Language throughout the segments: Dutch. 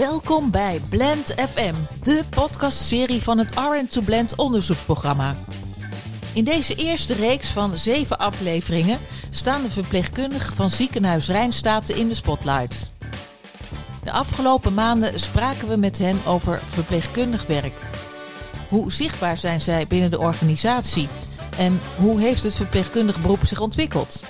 Welkom bij Blend FM, de podcastserie van het RN2 Blend onderzoeksprogramma. In deze eerste reeks van zeven afleveringen staan de verpleegkundigen van ziekenhuis Rijnstaten in de spotlight. De afgelopen maanden spraken we met hen over verpleegkundig werk. Hoe zichtbaar zijn zij binnen de organisatie en hoe heeft het verpleegkundig beroep zich ontwikkeld?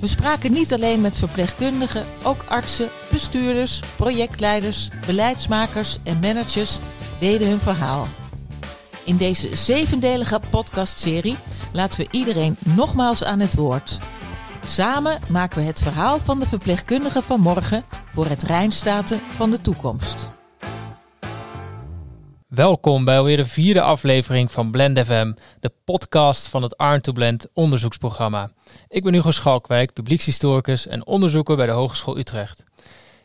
We spraken niet alleen met verpleegkundigen, ook artsen, bestuurders, projectleiders, beleidsmakers en managers deden hun verhaal. In deze zevendelige podcastserie laten we iedereen nogmaals aan het woord. Samen maken we het verhaal van de verpleegkundigen van morgen voor het Rijnstaten van de toekomst. Welkom bij alweer de vierde aflevering van Blend FM, de podcast van het Arn to Blend onderzoeksprogramma. Ik ben Hugo Schalkwijk, publiekshistoricus en onderzoeker bij de Hogeschool Utrecht.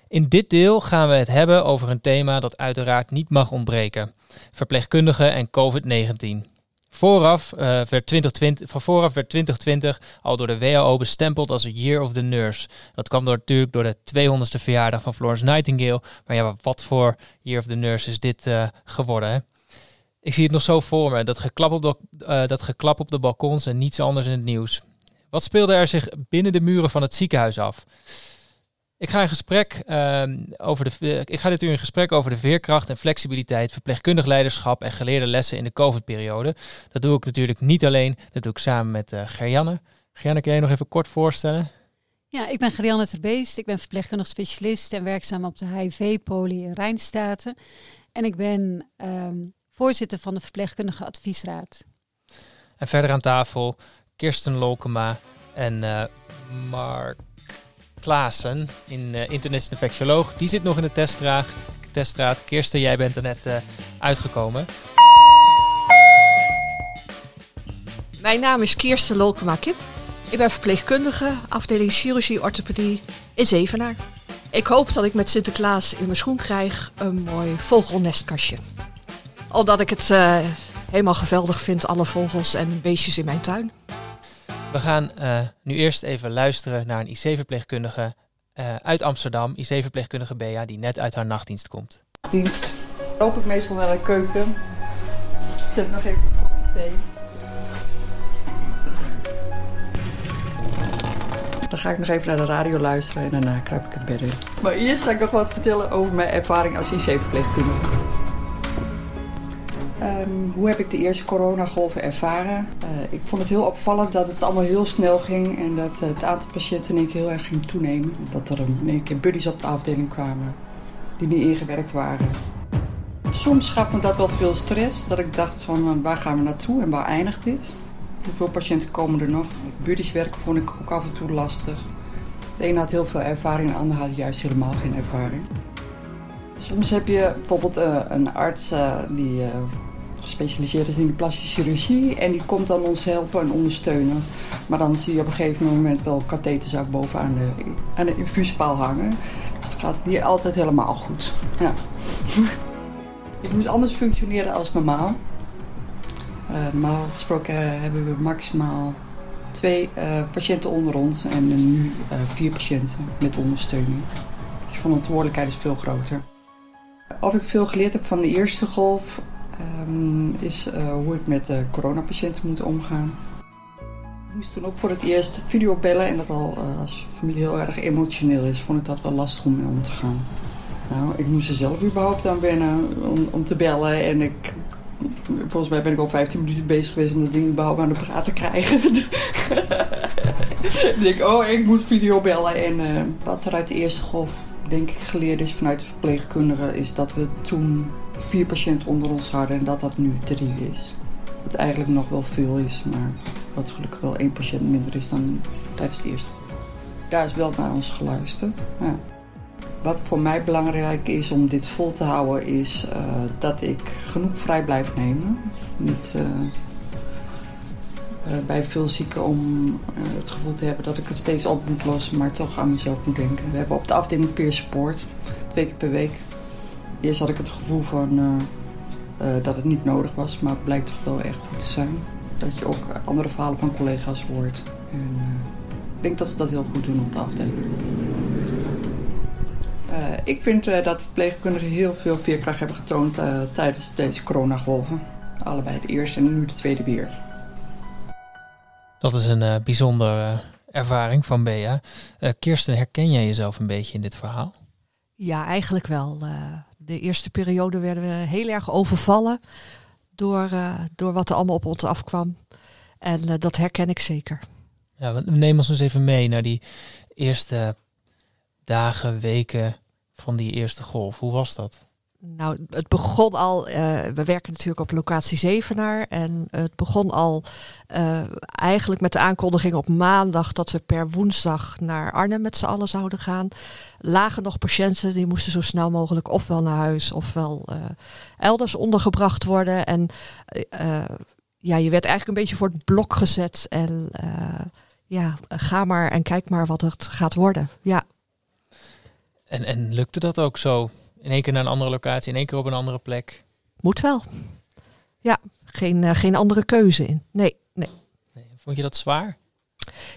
In dit deel gaan we het hebben over een thema dat uiteraard niet mag ontbreken: verpleegkundigen en COVID-19. Vooraf, uh, werd 2020, van vooraf werd 2020 al door de WHO bestempeld als Year of the Nurse. Dat kwam door, natuurlijk door de 200ste verjaardag van Florence Nightingale. Maar ja, wat voor Year of the Nurse is dit uh, geworden? Hè? Ik zie het nog zo voor me, dat geklap, op de, uh, dat geklap op de balkons en niets anders in het nieuws. Wat speelde er zich binnen de muren van het ziekenhuis af? Ik ga, in gesprek, uh, over de, ik ga dit uur in gesprek over de veerkracht en flexibiliteit, verpleegkundig leiderschap en geleerde lessen in de COVID-periode. Dat doe ik natuurlijk niet alleen, dat doe ik samen met uh, Gerjanne. Gerjanne, kan jij nog even kort voorstellen? Ja, ik ben Gerjanne Terbeest. Ik ben verpleegkundig specialist en werkzaam op de HIV-poli in Rijnstaten. En ik ben um, voorzitter van de Verpleegkundige Adviesraad. En verder aan tafel Kirsten Lokema en uh, Mark Klaassen, in, uh, infectioloog. Die zit nog in de teststraat. teststraat. Kirsten, jij bent er net uh, uitgekomen. Mijn naam is Kirsten Lolkema-Kip. Ik ben verpleegkundige, afdeling chirurgie orthopedie in Zevenaar. Ik hoop dat ik met Sinterklaas in mijn schoen krijg een mooi vogelnestkastje. Omdat ik het uh, helemaal geweldig vind, alle vogels en beestjes in mijn tuin. We gaan uh, nu eerst even luisteren naar een IC-verpleegkundige uh, uit Amsterdam, IC-verpleegkundige Bea, die net uit haar nachtdienst komt. Dienst. Loop ik meestal naar de keuken. Zet nog even een kopje thee. Dan ga ik nog even naar de radio luisteren en daarna kruip ik het bed in. Maar eerst ga ik nog wat vertellen over mijn ervaring als IC-verpleegkundige. Um, hoe heb ik de eerste coronagolven ervaren? Uh, ik vond het heel opvallend dat het allemaal heel snel ging en dat uh, het aantal patiënten in één heel erg ging toenemen. Dat er in één keer buddies op de afdeling kwamen die niet ingewerkt waren. Soms gaf me dat wel veel stress, dat ik dacht van uh, waar gaan we naartoe en waar eindigt dit? Hoeveel patiënten komen er nog? Buddies werken vond ik ook af en toe lastig. De een had heel veel ervaring, de ander had juist helemaal geen ervaring. Soms heb je bijvoorbeeld een arts die gespecialiseerd is in de plastische chirurgie. En die komt dan ons helpen en ondersteunen. Maar dan zie je op een gegeven moment wel katheters ook boven aan de, aan de infuuspaal hangen. Dus dat gaat niet altijd helemaal goed. Ja. Ik moest anders functioneren als normaal. Uh, normaal gesproken hebben we maximaal twee uh, patiënten onder ons en nu vier patiënten met ondersteuning. Dus de verantwoordelijkheid is veel groter. Of ik veel geleerd heb van de eerste golf, um, is uh, hoe ik met uh, coronapatiënten moet omgaan. Ik moest toen ook voor het eerst video bellen en dat al uh, als familie heel erg emotioneel is, vond ik dat wel lastig om mee om te gaan. Nou, ik moest er zelf überhaupt aan wennen om, om te bellen en ik volgens mij ben ik al 15 minuten bezig geweest om dat ding überhaupt aan de praat te krijgen. ik denk, oh, ik moet video bellen. En wat er uit de eerste golf, denk ik, geleerd is vanuit de verpleegkundigen, is dat we toen vier patiënten onder ons hadden en dat dat nu drie is. Wat eigenlijk nog wel veel is, maar wat gelukkig wel één patiënt minder is dan tijdens de eerste. Daar is wel naar ons geluisterd. Ja. Wat voor mij belangrijk is om dit vol te houden, is uh, dat ik genoeg vrij blijf nemen. Niet uh, uh, bij veel zieken om het gevoel te hebben dat ik het steeds op moet lossen, maar toch aan mezelf moet denken. We hebben op de afdeling peer support, twee keer per week. Eerst had ik het gevoel van dat het niet nodig was, maar het blijkt toch wel echt goed te zijn. Dat je ook andere verhalen van collega's hoort. En, ik denk dat ze dat heel goed doen op de afdeling. Uh, ik vind uh, dat verpleegkundigen heel veel veerkracht hebben getoond uh, tijdens deze coronagolven. Allebei de eerste en nu de tweede weer. Dat is een uh, bijzondere ervaring van Bea. Kirsten, herken jij jezelf een beetje in dit verhaal? Ja, eigenlijk wel. De eerste periode werden we heel erg overvallen door, door wat er allemaal op ons afkwam. En dat herken ik zeker. Ja, neem ons eens even mee naar die eerste dagen, weken van die eerste golf. Hoe was dat? Nou, het begon al, uh, we werken natuurlijk op locatie Zevenaar. En het begon al uh, eigenlijk met de aankondiging op maandag dat we per woensdag naar Arnhem met z'n allen zouden gaan. Lagen nog patiënten, die moesten zo snel mogelijk ofwel naar huis ofwel uh, elders ondergebracht worden. En ja, je werd eigenlijk een beetje voor het blok gezet. En ja, ga maar en kijk maar wat het gaat worden. Ja. En, en lukte dat ook zo? In één keer naar een andere locatie, in één keer op een andere plek? Moet wel. Ja, geen, uh, geen andere keuze in. Nee, nee, nee. Vond je dat zwaar?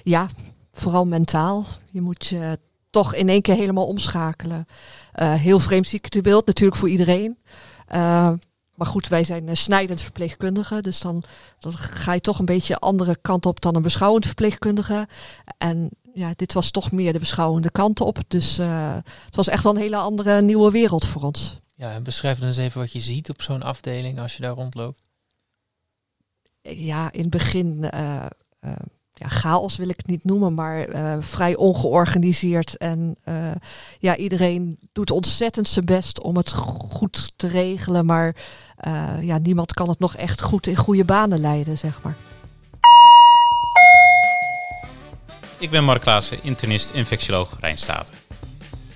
Ja, vooral mentaal. Je moet je toch in één keer helemaal omschakelen. Uh, heel vreemd ziektebeeld, natuurlijk voor iedereen. Uh, maar goed, wij zijn snijdend verpleegkundigen. Dus dan, dan ga je toch een beetje andere kant op dan een beschouwend verpleegkundige. En ja, dit was toch meer de beschouwende kant op. Dus uh, het was echt wel een hele andere nieuwe wereld voor ons. Ja, en beschrijf dan eens even wat je ziet op zo'n afdeling als je daar rondloopt. Ja, in het begin uh, uh, ja, chaos wil ik het niet noemen, maar vrij ongeorganiseerd. En ja, iedereen doet ontzettend zijn best om het goed te regelen. Maar ja, niemand kan het nog echt goed in goede banen leiden, zeg maar. Ik ben Mark Klaassen, internist, infectioloog Rijnstaten.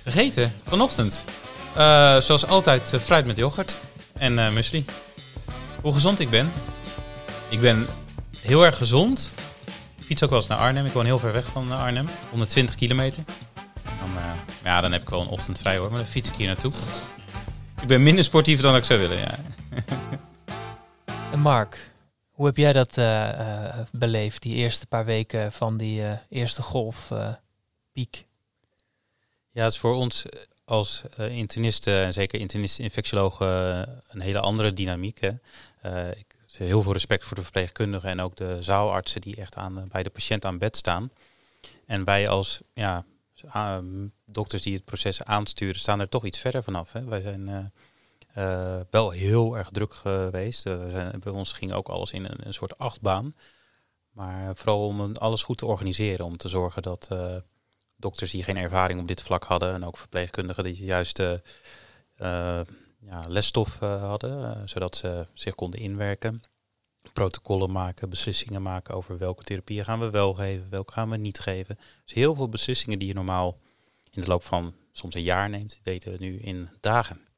Vergeten vanochtend, uh, zoals altijd, uh, fruit met yoghurt en uh, muesli. Hoe gezond ik ben? Ik ben heel erg gezond. Ik fiets ook wel eens naar Arnhem. Ik woon heel ver weg van Arnhem, 120 kilometer. Dan, ja, dan heb ik wel een ochtend vrij hoor, maar dan fiets ik hier naartoe. Ik ben minder sportief dan ik zou willen, ja. en Mark, hoe heb jij dat uh, uh, beleefd, die eerste paar weken van die uh, eerste golfpiek? ja, het is voor ons als internisten, en zeker internisten-infectiologen, een hele andere dynamiek. Hè. ik heel veel respect voor de verpleegkundigen en ook de zaalartsen die echt aan, bij de patiënt aan bed staan. En wij als ja, dokters die het proces aansturen, staan er toch iets verder vanaf. Hè. Wij zijn uh, wel heel erg druk geweest. Zijn, bij ons ging ook alles in een, een, soort achtbaan. Maar vooral om alles goed te organiseren. Om te zorgen dat uh, dokters die geen ervaring op dit vlak hadden. En ook verpleegkundigen die juist ja, lesstof hadden. zodat ze zich konden inwerken. Protocollen maken, beslissingen maken over welke therapieën gaan we wel geven. Welke gaan we niet geven. Dus heel veel beslissingen die je normaal in de loop van soms een jaar neemt. Deden we nu in dagen.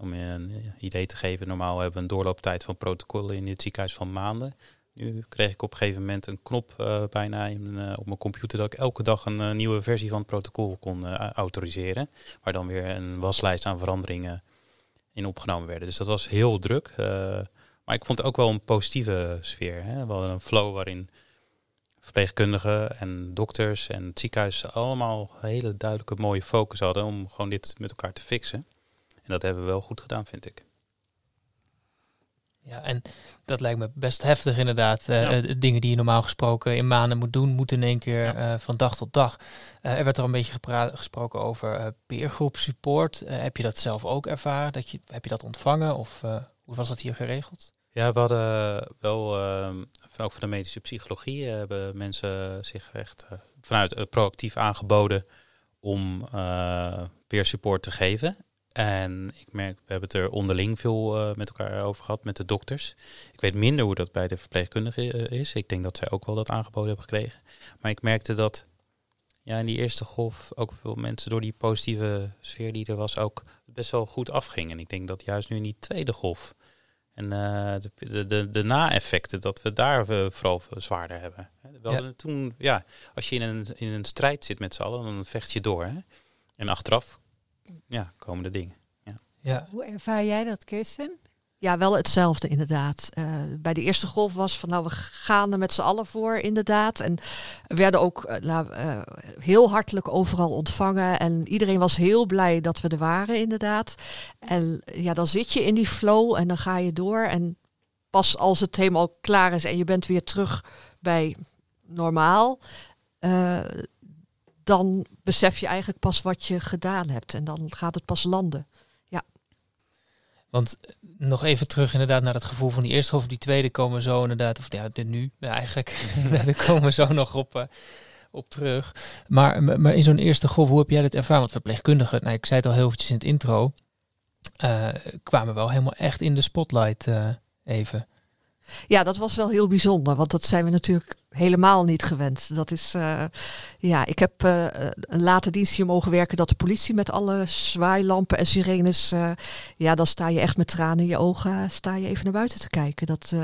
Om je een idee te geven, normaal hebben we een doorlooptijd van protocollen in het ziekenhuis van maanden. Nu kreeg ik op een gegeven moment een knop uh, bijna uh, op mijn computer dat ik elke dag een uh, nieuwe versie van het protocol kon autoriseren. Waar dan weer een waslijst aan veranderingen in opgenomen werden. Dus dat was heel druk. maar ik vond het ook wel een positieve sfeer. Hè? Wel een flow waarin verpleegkundigen en dokters en het ziekenhuis allemaal hele duidelijke mooie focus hadden om gewoon dit met elkaar te fixen. En dat hebben we wel goed gedaan, vind ik. Ja, en dat lijkt me best heftig inderdaad. Uh, Dingen die je normaal gesproken in maanden moet doen, moeten in één keer ja. uh, van dag tot dag. Uh, er werd er een beetje gesproken over peergroep support. heb je dat zelf ook ervaren? Dat je, heb je dat ontvangen of hoe was dat hier geregeld? Ja, we hadden wel, ehm, ook van de medische psychologie, hebben mensen zich echt vanuit proactief aangeboden om peer support te geven. En ik merk, we hebben het er onderling veel uh, met elkaar over gehad, met de dokters. Ik weet minder hoe dat bij de verpleegkundigen uh, is. Ik denk dat zij ook wel dat aangeboden hebben gekregen. Maar ik merkte dat ja, in die eerste golf ook veel mensen door die positieve sfeer die er was ook best wel goed afgingen. En ik denk dat juist nu in die tweede golf en uh, de, de, de, na-effecten, dat we daar vooral zwaarder hebben. We ja. toen, ja, als je in een, in een strijd zit met z'n allen, dan vecht je door. Hè? En achteraf ja, komende dingen. Ja. Ja. Hoe ervaar jij dat, Kirsten? Ja, wel hetzelfde inderdaad. Uh, bij de eerste golf was van nou, we gaan er met z'n allen voor inderdaad. En we werden ook uh, uh, heel hartelijk overal ontvangen. En iedereen was heel blij dat we er waren inderdaad. En ja, dan zit je in die flow en dan ga je door. En pas als het helemaal klaar is en je bent weer terug bij normaal, dan besef je eigenlijk pas wat je gedaan hebt. En dan gaat het pas landen. Ja. Want nog even terug inderdaad naar het gevoel van die eerste of die tweede komen zo inderdaad, of ja, dit nu eigenlijk, daar komen we zo nog op, uh, op terug. Maar, maar in zo'n eerste golf, hoe heb jij dit ervaren? Want verpleegkundigen, nou, ik zei het al heel eventjes in het intro, uh, kwamen wel helemaal echt in de spotlight uh, even. Ja, dat was wel heel bijzonder, want dat zijn we natuurlijk helemaal niet gewend. Dat is, uh, ja, ik heb uh, een late dienst hier mogen werken dat de politie met alle zwaailampen en sirenes, uh, ja, dan sta je echt met tranen in je ogen, sta je even naar buiten te kijken. Dat,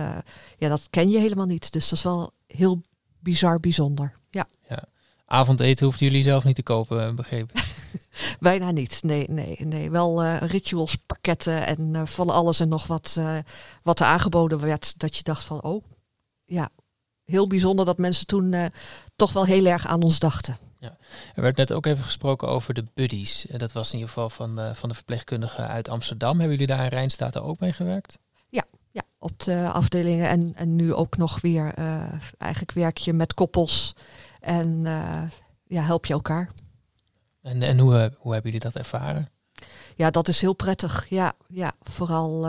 ja, dat ken je helemaal niet. Dus dat is wel heel bizar bijzonder. Ja. ja. Avondeten hoefden jullie zelf niet te kopen, begrepen? Bijna niet. Nee, nee, nee. Wel uh, rituals pakketten en uh, van alles en nog wat, uh, wat er aangeboden werd. Dat je dacht van, oh, ja, heel bijzonder dat mensen toen toch wel heel erg aan ons dachten. Ja. Er werd net ook even gesproken over de buddies. Dat was in ieder geval van, van de verpleegkundigen uit Amsterdam. Hebben jullie daar in Rijnstaten ook mee gewerkt? Ja, ja op de afdelingen en, en nu ook nog weer. eigenlijk werk je met koppels en ja, help je elkaar. En, en hoe, hoe hebben jullie dat ervaren? Ja, dat is heel prettig. Ja, ja vooral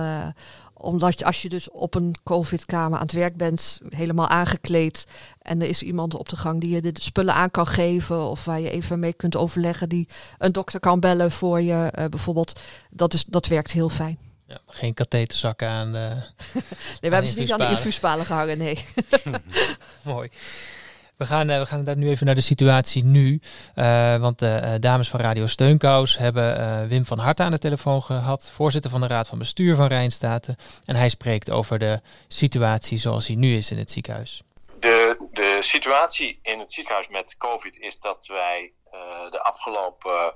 omdat je, als je dus op een COVID-kamer aan het werk bent, helemaal aangekleed. En er is iemand op de gang die je de spullen aan kan geven. Of waar je even mee kunt overleggen. Die een dokter kan bellen voor je uh, bijvoorbeeld. Dat, is, dat werkt heel fijn. Ja, geen katheterzakken aan. Uh, nee, we hebben ze niet aan de infuuspalen gehangen, nee. Mooi. We gaan, uh, we gaan nu even naar de situatie nu. Uh, want de uh, dames van Radio Steunkous hebben Wim van Hart aan de telefoon gehad, voorzitter van de Raad van Bestuur van Rijnstaten. En hij spreekt over de situatie zoals die nu is in het ziekenhuis. De, de situatie in het ziekenhuis met COVID is dat wij de afgelopen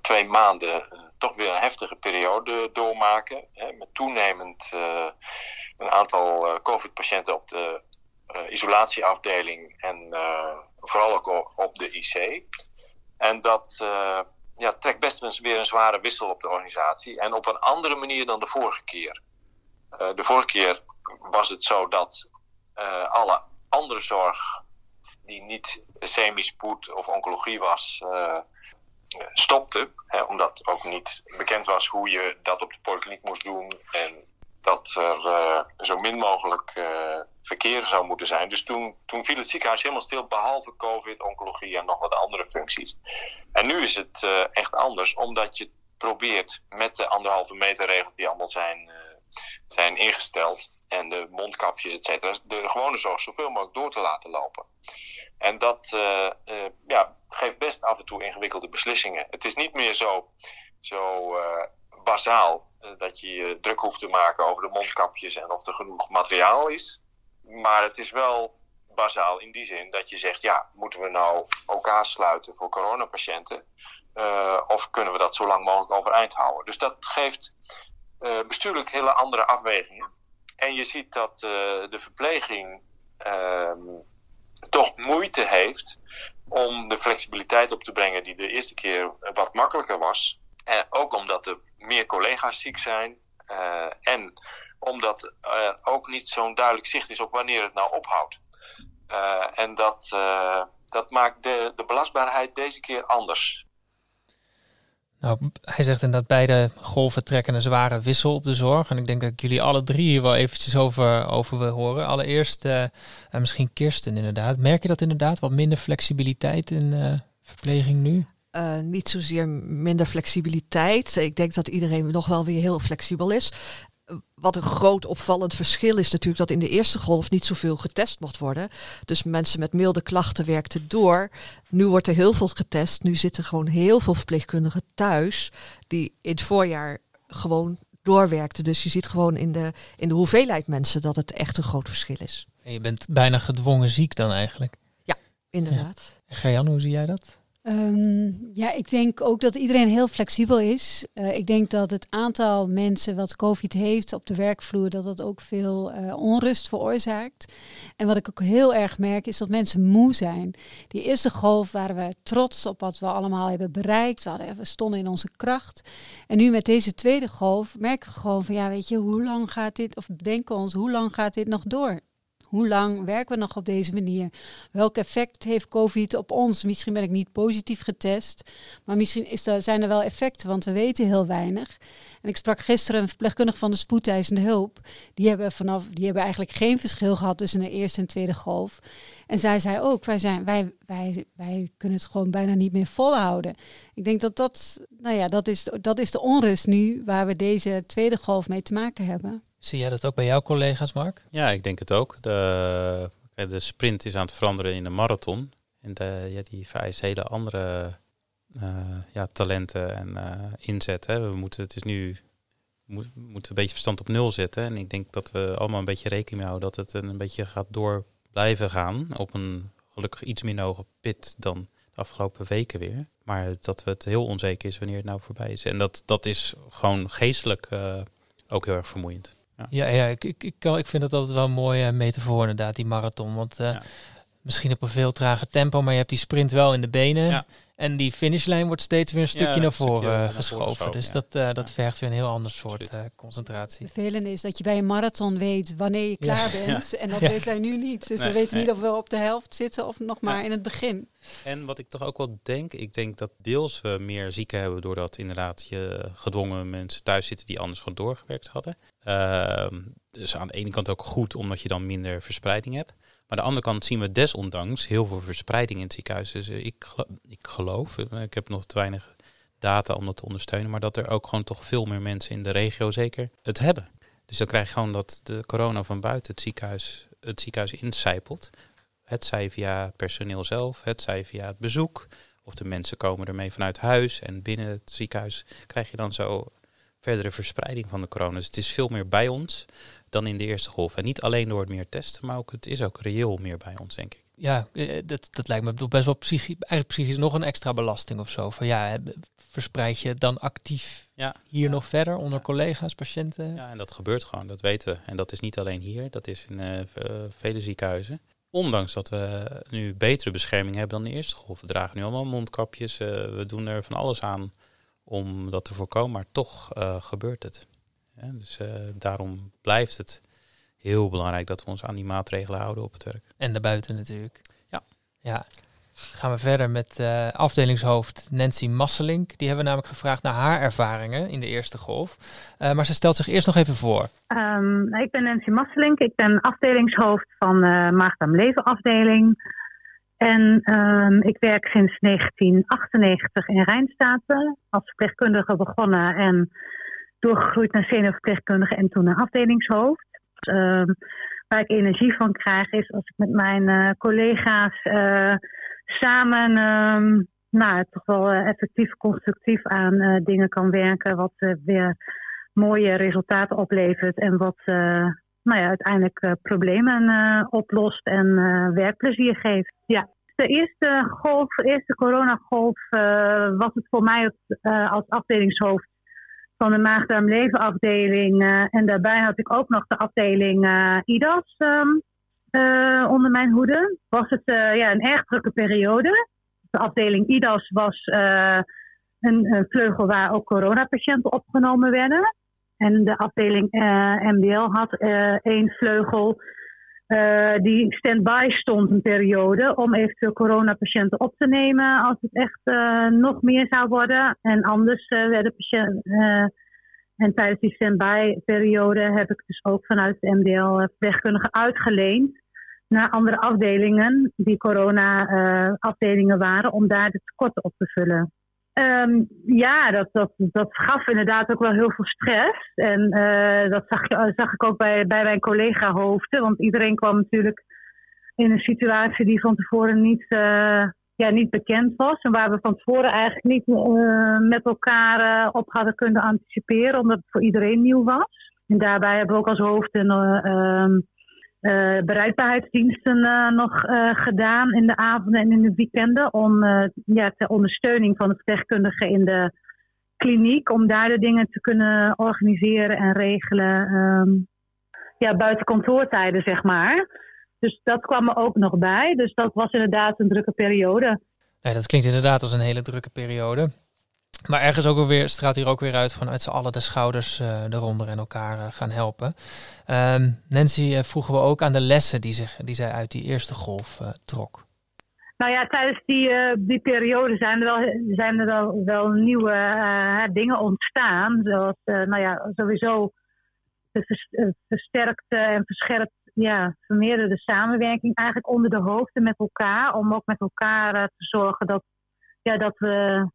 twee maanden toch weer een heftige periode doormaken. Hè, met toenemend een aantal COVID-patiënten op de isolatieafdeling en uh, vooral ook op de IC. En dat uh, ja, trekt best weer een zware wissel op de organisatie. En op een andere manier dan de vorige keer. de vorige keer was het zo dat alle andere zorg die niet semi-spoed of oncologie was, stopte. Hè, omdat ook niet bekend was hoe je dat op de polykliniek moest doen. En dat er uh, zo min mogelijk uh, verkeer zou moeten zijn. Dus toen, toen viel het ziekenhuis helemaal stil, behalve COVID, oncologie en nog wat andere functies. En nu is het uh, echt anders, omdat je probeert met de anderhalve meter regels die allemaal zijn, zijn ingesteld en de mondkapjes, et cetera, de gewone zorg zoveel mogelijk door te laten lopen. En dat ja, geeft best af en toe ingewikkelde beslissingen. Het is niet meer zo, zo bazaal eh, dat je je druk hoeft te maken over de mondkapjes en of er genoeg materiaal is. Maar het is wel bazaal in die zin dat je zegt: ja, moeten we nou elkaar sluiten voor coronapatiënten? Uh, of kunnen we dat zo lang mogelijk overeind houden? Dus dat geeft uh, bestuurlijk hele andere afwegingen. En je ziet dat de verpleging ehm, toch moeite heeft om de flexibiliteit op te brengen die de eerste keer wat makkelijker was. Uh, ook omdat er meer collega's ziek zijn. Uh, en omdat er ook niet zo'n duidelijk zicht is op wanneer het nou ophoudt. Uh, en dat, dat maakt de, de belastbaarheid deze keer anders. Nou, hij zegt inderdaad beide golven trekken een zware wissel op de zorg. En ik denk dat ik jullie alle drie hier wel eventjes over, over wil horen. Allereerst, misschien Kirsten inderdaad. Merk je dat inderdaad wat minder flexibiliteit in verpleging nu? Uh, niet zozeer minder flexibiliteit. Ik denk dat iedereen nog wel weer heel flexibel is. Wat een groot opvallend verschil is natuurlijk dat in de eerste golf niet zoveel getest mocht worden. Dus mensen met milde klachten werkten door. Nu wordt er heel veel getest. Nu zitten gewoon heel veel verpleegkundigen thuis die in het voorjaar gewoon doorwerkten. Dus je ziet gewoon in de, in de hoeveelheid mensen dat het echt een groot verschil is. En je bent bijna gedwongen ziek dan eigenlijk? Ja, inderdaad. Ja. Hoe zie jij dat? Ehm, ja, ik denk ook dat iedereen heel flexibel is. Uh, ik denk dat het aantal mensen wat COVID heeft op de werkvloer, dat dat ook veel uh, onrust veroorzaakt. En wat ik ook heel erg merk, is dat mensen moe zijn. Die eerste golf waren we trots op wat we allemaal hebben bereikt. We stonden in onze kracht. En nu met deze tweede golf merken we gewoon van, ja, weet je, hoe lang gaat dit, of denken ons, hoe lang gaat dit nog door? Hoe lang werken we nog op deze manier? Welk effect heeft COVID op ons? Misschien ben ik niet positief getest, maar misschien is er, zijn er wel effecten, want we weten heel weinig. En ik sprak gisteren een verpleegkundige van de spoedeisende hulp. Die hebben, vanaf, die hebben eigenlijk geen verschil gehad tussen de eerste en tweede golf. En zij zei ook, wij, zijn, wij, wij, wij kunnen het gewoon bijna niet meer volhouden. Ik denk dat dat, nou ja, dat is, dat is de onrust nu waar we deze tweede golf mee te maken hebben. Zie jij dat ook bij jouw collega's, Mark? Ja, ik denk het ook. De, de sprint is aan het veranderen in de marathon. En de, ja, die vereist hele andere uh, ja, talenten en uh, inzet. Hè. We moeten het is nu moet, moeten een beetje verstand op nul zetten. En ik denk dat we allemaal een beetje rekening houden dat het een beetje gaat door blijven gaan. Op een gelukkig iets minder hoge pit dan de afgelopen weken weer. Maar dat het heel onzeker is wanneer het nou voorbij is. En dat, dat is gewoon geestelijk uh, ook heel erg vermoeiend. Ja, ja, ik, ik, ik, ik vind het altijd wel een mooie metafoor inderdaad, die marathon. Want uh, misschien op een veel trager tempo, maar je hebt die sprint wel in de benen. Ja. En die finishlijn wordt steeds weer een stukje naar voren uh, geschoven. dus dat, uh, dat vergt weer een heel ander soort uh, concentratie. Het vervelende is dat je bij een marathon weet wanneer je klaar bent. En dat weten wij nu niet. Dus nee, we weten nee. niet of we op de helft zitten of nog maar in het begin. En wat ik toch ook wel denk, ik denk dat deels we meer zieken hebben doordat inderdaad je gedwongen mensen thuis zitten die anders gewoon doorgewerkt hadden. Ehm, dus aan de ene kant ook goed, omdat je dan minder verspreiding hebt. Maar aan de andere kant zien we desondanks heel veel verspreiding in het ziekenhuis. Dus ik, ik geloof, eh, ik heb nog te weinig data om dat te ondersteunen, maar dat er ook gewoon toch veel meer mensen in de regio zeker het hebben. Dus dan krijg je gewoon dat de corona van buiten het ziekenhuis, het ziekenhuis incijpelt. Het zij via personeel zelf, het zij via het bezoek. Of de mensen komen ermee vanuit huis en binnen het ziekenhuis krijg je dan zo verdere verspreiding van de corona. Dus het is veel meer bij ons dan in de eerste golf. En niet alleen door het meer testen, maar ook het is ook reëel meer bij ons, denk ik. Ja, eh, dat, dat lijkt me best wel psychisch, eigenlijk psychisch nog een extra belasting of zo. Van ja, verspreid je dan actief ja, hier nog verder onder ja. collega's, patiënten? Ja, en dat gebeurt gewoon, dat weten we. En dat is niet alleen hier, dat is in uh, vele ziekenhuizen. Ondanks dat we nu betere bescherming hebben dan de eerste golf. We dragen nu allemaal mondkapjes, uh, we doen er van alles aan om dat te voorkomen, maar toch uh, gebeurt het. Dus uh, daarom blijft het heel belangrijk dat we ons aan die maatregelen houden op het werk. En daarbuiten natuurlijk. Ja. Ja. Gaan we verder met uh, afdelingshoofd Nancy Masselink. Die hebben we namelijk gevraagd naar haar ervaringen in de eerste golf. Uh, maar ze stelt zich eerst nog even voor. Um, ik ben Nancy Masselink. Ik ben afdelingshoofd van de uh, Maagdam Leven afdeling. En um, ik werk sinds 1998 in Rijnstaten als verpleegkundige begonnen en doorgegroeid naar seniorverpleegkundige en toen naar afdelingshoofd. Um, waar ik energie van krijg is als ik met mijn uh, collega's uh, samen um, nou, toch wel uh, effectief, constructief aan dingen kan werken. Wat weer mooie resultaten oplevert en wat nou ja, uiteindelijk problemen oplost en werkplezier geeft. Ja. De eerste golf, de eerste coronagolf, was het voor mij als afdelingshoofd van de maag-darm-levenafdeling. Uh, en daarbij had ik ook nog de afdeling uh, IDAS um, uh, onder mijn hoede. Was het ja, een erg drukke periode. De afdeling IDAS was een, een, vleugel waar ook coronapatiënten opgenomen werden. En de afdeling MBL had één vleugel uh, die stand-by stond een periode om eventueel coronapatiënten op te nemen als het echt uh, nog meer zou worden. En anders uh, werden patiënten. en tijdens die stand-by periode heb ik dus ook vanuit de MDL verpleegkundigen uitgeleend naar andere afdelingen die corona-afdelingen waren om daar de tekorten op te vullen. Um, ja, dat, dat, dat gaf inderdaad ook wel heel veel stress. En uh, dat zag, zag ik ook bij, bij mijn collega-hoofden. Want iedereen kwam natuurlijk in een situatie die van tevoren niet, uh, ja, niet bekend was. En waar we van tevoren eigenlijk niet uh, met elkaar op hadden kunnen anticiperen. Omdat het voor iedereen nieuw was. En daarbij hebben we ook als hoofden bereikbaarheidsdiensten nog gedaan in de avonden en in de weekenden. Om ja, ter ondersteuning van de verpleegkundigen in de kliniek. Om daar de dingen te kunnen organiseren en regelen. Ehm, ja, buiten kantoortijden, zeg maar. Dus dat kwam er ook nog bij. Dus dat was inderdaad een drukke periode. Dat klinkt inderdaad als een hele drukke periode. Maar ergens ook alweer straalt hier ook weer uit van uit z'n allen de schouders uh, eronder en elkaar uh, gaan helpen. Um, Nancy, uh, vroegen we ook aan de lessen die, zich, die zij uit die eerste golf trok. Nou ja, tijdens die, die periode zijn er wel, zijn er wel, wel nieuwe dingen ontstaan. Zoals, nou ja, sowieso de versterkte en verscherpt ja, vermeerderde samenwerking eigenlijk onder de hoofden met elkaar. Om ook met elkaar te zorgen dat, ja, dat we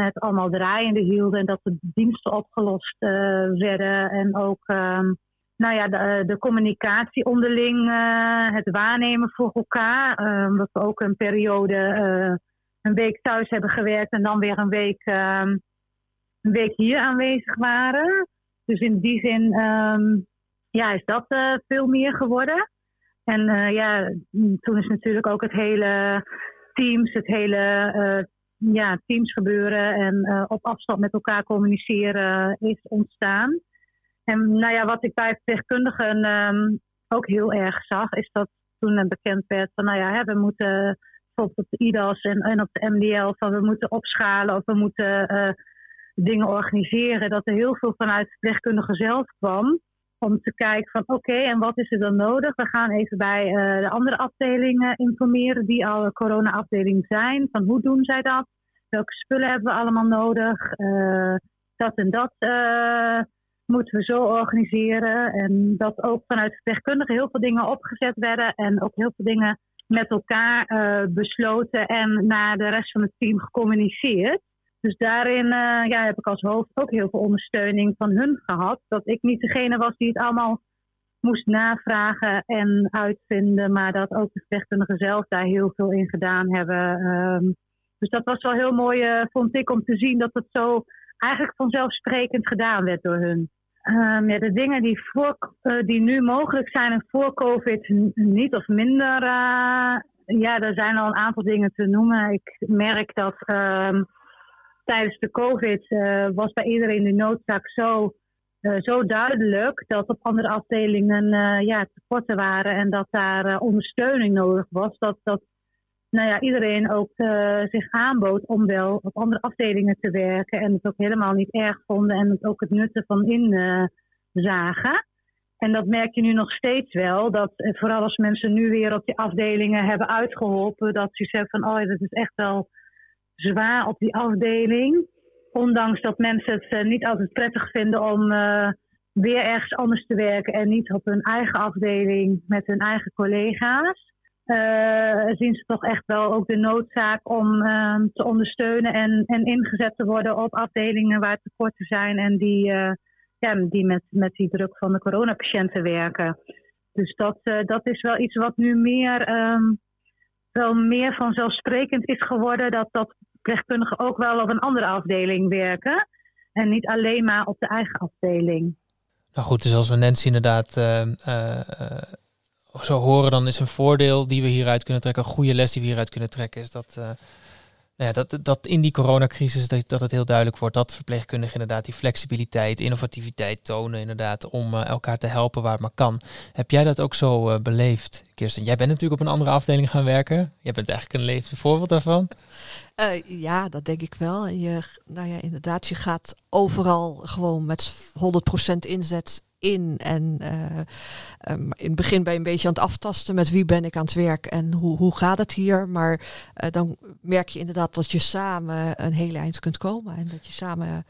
het allemaal draaiende hielden en dat de diensten opgelost uh, werden. En ook um, nou ja, de, de communicatie onderling, uh, het waarnemen voor elkaar. Um, dat we ook een periode, een week thuis hebben gewerkt en dan weer een week, um, een week hier aanwezig waren. Dus in die zin ja, is dat veel meer geworden. En ja, toen is natuurlijk ook het hele Teams, het hele ja, Teams gebeuren en op afstand met elkaar communiceren is ontstaan. En nou ja, wat ik bij verpleegkundigen um, ook heel erg zag, is dat toen bekend werd van nou ja, hè, we moeten bijvoorbeeld op de IDAS en, en op de MDL van we moeten opschalen of we moeten dingen organiseren, dat er heel veel vanuit verpleegkundigen zelf kwam om te kijken van oké, en wat is er dan nodig? We gaan even bij uh, de andere afdelingen informeren die al corona-afdeling zijn. Van hoe doen zij dat? Welke spullen hebben we allemaal nodig? Uh, dat en dat uh, moeten we zo organiseren. En dat ook vanuit verpleegkundigen heel veel dingen opgezet werden. En ook heel veel dingen met elkaar besloten en naar de rest van het team gecommuniceerd. Dus daarin uh, ja, heb ik als hoofd ook heel veel ondersteuning van hun gehad. Dat ik niet degene was die het allemaal moest navragen en uitvinden, maar dat ook de verpleegkundigen zelf daar heel veel in gedaan hebben. Um, dus dat was wel heel mooi, uh, vond ik, om te zien dat het zo eigenlijk vanzelfsprekend gedaan werd door hun. Um, ja, de dingen die, voor, uh, die nu mogelijk zijn en voor COVID niet of minder, ja, er zijn al een aantal dingen te noemen. Ik merk dat. Um, tijdens de COVID uh, was bij iedereen de noodzaak zo, uh, zo duidelijk dat op andere afdelingen uh, ja, tekorten waren en dat daar ondersteuning nodig was. Dat, dat nou ja, iedereen ook zich aanbood om wel op andere afdelingen te werken en het ook helemaal niet erg vonden en het ook het nutten van inzagen. En dat merk je nu nog steeds wel. Dat vooral als mensen nu weer op die afdelingen hebben uitgeholpen, dat ze zeggen van oh, dat is echt wel zwaar op die afdeling. Ondanks dat mensen het uh, niet altijd prettig vinden om uh, weer ergens anders te werken en niet op hun eigen afdeling met hun eigen collega's. Uh, zien ze toch echt wel ook de noodzaak om ehm, te ondersteunen en, en ingezet te worden op afdelingen waar tekorten zijn en die, ja, die met, met die druk van de coronapatiënten werken. Dus dat, dat is wel iets wat nu meer, um, wel meer vanzelfsprekend is geworden. Dat, dat verpleegkundigen ook wel op een andere afdeling werken. En niet alleen maar op de eigen afdeling. Nou goed, dus als we Nancy inderdaad uh, uh, zo horen, dan is een voordeel die we hieruit kunnen trekken, een goede les die we hieruit kunnen trekken, is dat ja, dat, dat in die coronacrisis dat, dat het heel duidelijk wordt dat verpleegkundigen inderdaad die flexibiliteit, innovativiteit tonen inderdaad om uh, elkaar te helpen waar het maar kan. Heb jij dat ook zo uh, beleefd, Kirsten? Jij bent natuurlijk op een andere afdeling gaan werken. Jij bent eigenlijk een levend voorbeeld daarvan. Uh, ja, dat denk ik wel. Je, nou ja, inderdaad, je gaat overal gewoon met 100% inzet in. En uh, um, in het begin ben je een beetje aan het aftasten met wie ben ik aan het werk en hoe, hoe gaat het hier. Maar uh, dan merk je inderdaad dat je samen een hele eind kunt komen en dat je samen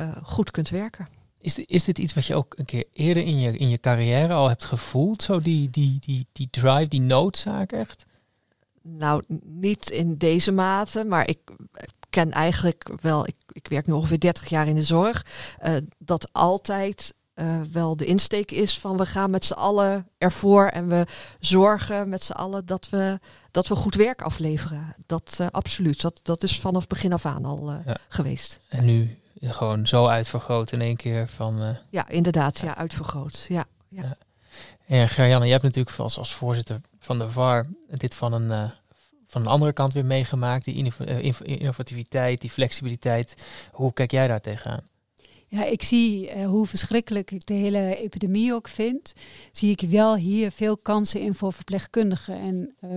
uh, goed kunt werken. Is dit, is dit iets wat je ook een keer eerder in je, in je carrière al hebt gevoeld? Zo die, die, die, die drive, die noodzaak echt? Nou, niet in deze mate, maar ik ken eigenlijk wel, ik, ik werk nu ongeveer 30 jaar in de zorg, uh, dat altijd uh, wel de insteek is van we gaan met z'n allen ervoor en we zorgen met z'n allen dat we, dat we goed werk afleveren. Dat uh, absoluut. Dat, dat is vanaf begin af aan al uh, ja. geweest. En nu gewoon zo uitvergroot in één keer van. ja, inderdaad. Ja, ja uitvergroot. Ja, ja. ja. En Gerjanne, je hebt natuurlijk als, als voorzitter van de VAR dit van een, van een andere kant weer meegemaakt. Die innovativiteit, die flexibiliteit. Hoe kijk jij daar tegenaan? Ja, ik zie uh, hoe verschrikkelijk ik de hele epidemie ook vind. Zie ik wel hier veel kansen in voor verpleegkundigen. En uh,